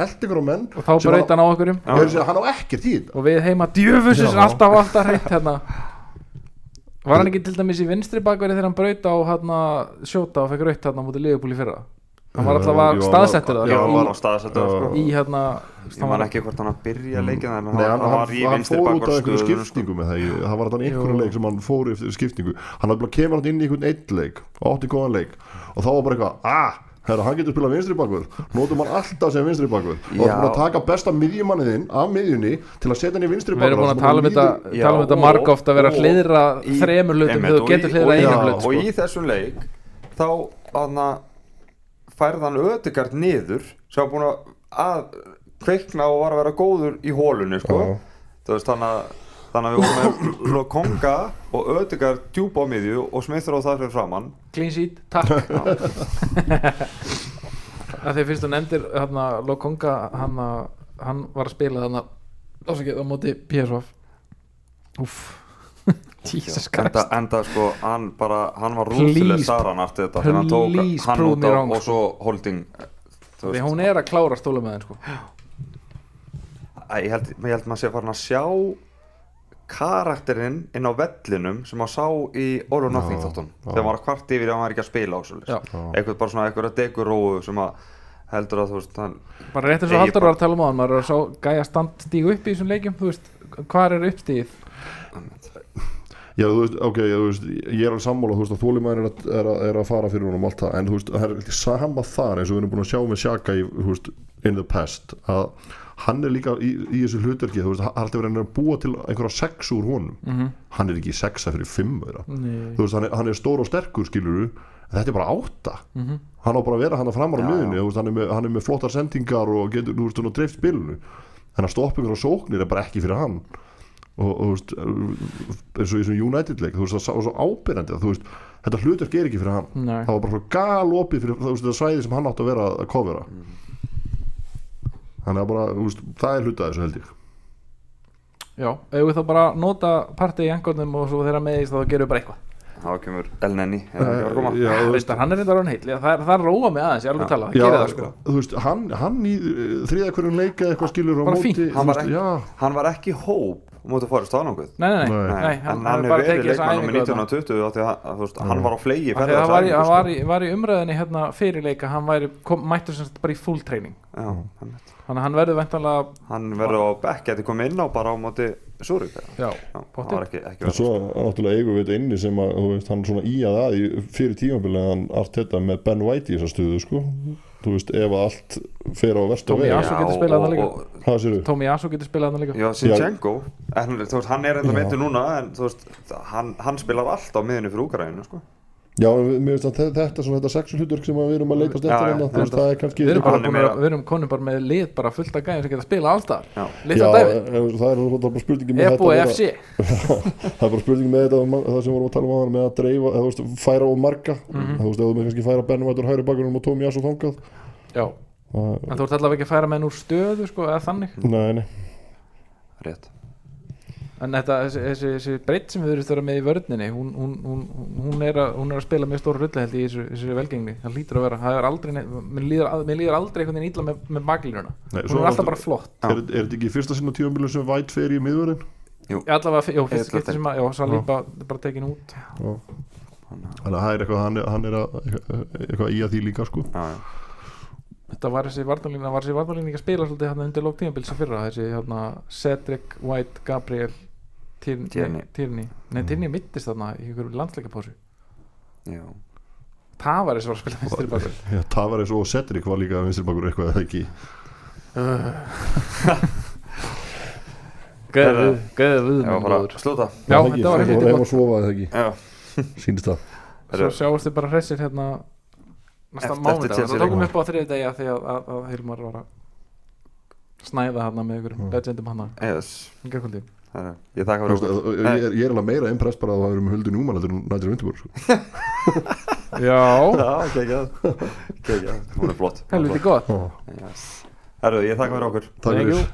í heima djöfusins alltaf alltaf hreitt hérna. Var hann ekki til dæmis í vinstri bakveri þegar hann braut á hérna, sjóta og fekk raut hérna mútið liðbúli fyrra? Hann var alltaf staðsettur var- það Já, hann í, var á staðsettu sko. í hérna Ég man ekki hvort hann að byrja leikin en Nei, hann, hann, hann hann, var í hann vinstri fór út af einhverju sko. skiptingu með það í- það var þannig einhverju leik sem hann fór eftir skiptingu. Hann hafði bara kemur hann inn í einhvern eitt leik og átti góðan leik og þá var bara eitthvað ah, herra, hann getur spilað vinstri bakvörð notum hann alltaf sem vinstri bakvörð og Já. það er búin að taka besta miðjumanniðinn af miðjunni til að setja hann í vinstri við erum búin að tala um þetta um þetta og- marg ofta að vera að og hliðra í- þremur hlutum þegar þú og getur og í- einum hlut og sko. í þessum leik þá aðna, færði hann ödegard niður sem var búin að, kveikna og var að vera góður í hólunni sko. Þú þannig að þannig að við vorum með Lokonga og ödegard djúpa á miðju og smittur á það fyrir framann clean sheet, takk. [laughs] Að því fyrst þú nefndir hérna, Lokonga hann, hann var að spila þannig ásakið á móti PSV uff [laughs] Jesus enda, Christ. enda sko hann bara hann var rúðileg Saran eftir þetta þegar hann tók hann út á og svo holding þú því hún er að klára stóla með henn sko. Æ, ég held, ég held maður sé farin að sjá karakterinn inn á vellinum sem maður sá í All or Nothing Já, þáttum já. þegar maður var kvart yfir að hann var ekki að spila Já. eitthvað bara svona eitthvað deguróu sem að heldur að þú veist hann, bara rétt eins og Haldur var að tala um á hann maður er að sá gæja stand stígu upp í þessum leikjum þú veist, hvað er uppstíð Já, þú veist, ok, þú veist, ég er alveg sammála, þú veist, að þólimæður er, að- er, að- er að fara fyrir honum allt það, en þú veist, það er ekki sama þar eins og við erum búin að sjá með Sjaka í, þú veist, in the past, að hann er líka í, í þessu hlutverki, þú veist, hann er alltaf verið að búa til einhverja sex úr honum, Mhm. hann er ekki sexa fyrir fimm þeirra, Nei. þú veist, hann er, hann er stór og sterkur, skilur en þetta er bara átta, Mhm. hann á bara að vera hann að framar á Já, miðunni, veist, hann er, með, hann er með flottar sendingar og getur, þú veist, hann á dreift spilinu, en að stoppa ykkur á sóknir er bara ekki fyrir hann. Og, og þú veist, eins og í þessum United leik, þú veist, það var svo ábyrjandi að þú veist, þetta hlutverk er ekki fyrir hann. Nei. það var bara svo galopið fyrir þú veist, þetta svæði sem hann átti að vera að kofera þannig að bara, þú veist, það er hlutað þessu held ég. Já, ef við þá bara nota partí í engornum og svo þeirra meðist þá gerum við bara eitthvað. Þá kemur El Nenni er hann hann er reyndar hann heill, Já, það, er, það róa mig aðeins, ég er alveg að tala, já, gera það sko. þú veist, hann, hann í þriða hverjum leika eitthvað skilur á Bara móti Hann var ekki- hann var ekki hóp mútið að fara stáðananguð Nei, nei, nei, Nei. nei, hann, hann hann er bara verið leikmann þarna. 1920 af því hann var á flegi það í, hann sko. var, í, var í umræðinni hérna fyrirleika hann væri, kom, mættur sem sagt bara í full training. Já, einmitt. Þannig að hann verður ventanlega hann verður á bekk geti komið inn á bara á móti Súrik já, hann ekki en svo náttúrulega eigum við þetta inni sem að, þú veist, hann svona í að að í fyrir tímabilið hann Arteta með Ben White í þessa stuðu, sko. Þú veist, ef allt fer á versta Tommy veg. Asu getur spilað þarna líka. hvað sér Tommy Yasu getur spilað hann líka. Já, Sinchenko en, þú veist, hann er enda Já. meitur núna en þú veist, hann, hann spilar allt á miðunni fyrir Úgræðinu sko. Já, mér finnst að þe- þetta er svona þetta sexu hlutverk sem að við erum að leitast Já, eftir já, hérna, þú veist, það er kannski við erum, er að, við konum bara með lið bara fullt af gæðin sem geta spilað allstar. Já. Já, [laughs] það er bara spurningi með þetta FC það er bara spurningi með þetta það sem vorum að tala um áðan með að dreifa eða, þú veist, færa á marga. Mhm. þú veist, ef þú með kannski færa Benum Vætur hægri bakunum og Tómi Jassu þangað. Já, það, en þú ert allavega ekki að færa menn úr stöðu sko, eða þannig? Nei, nei, rétt en þetta, þessi, þessi, þessi breytt sem við erum störa með í vörninni hún, hún, hún, hún, er að, hún er að spila mjög stóra rulli held í þessu, þessu velgengni. Það lítur að vera, það er aldrei mér líður, líður aldrei einhvern veginn illa með, með Nei, hún svo er alltaf náttúrulega- bara flott. er, er þetta ekki fyrsta sinna tíumbilu sem Væt fer í miðvörðin Ég allavega, já, fyrst skipti sem að, já, Saliba bara tekin út. Þannig að það er eitthvað hann er, hann er að, eitthvað í að því líka sko. Já, já. þetta var þessi varnalína, var þessi varnalína ekki að spila svolítið hérna undir lók tímabils að fyrra? Þessi hérna Cedric, White, Gabriel Tierney. nei Tierney mittist þarna í einhverju landsleikapásu. Já. Tavares var að spila vinstri bakur [laughs] Já, Tavares og Cedric var líka vinstri bakur eitthvað eða ekki? [laughs] Gæði við Já, bara slúta. Já, Var það ekki? þetta var Svo helviti heim gott. að sofa eða ekki? Já, sínist það. Svo sjáast þið bara hressir hérna næsta mánudag. Það tókum upp á þriði degi því að, Hilmar var að snæða hérna með ykkur Mm. legendum hana. Yes. Í gærkvöldi. Ég okkur. ég, er- ég er alveg meira impress bara að það eru með huldu núman þetta er nættur vindurbúr sko. [laughs] Já, kekjað hún er flott. Er helviti gott. Herru, ég þakka fyrir okkur. Takk fyrir.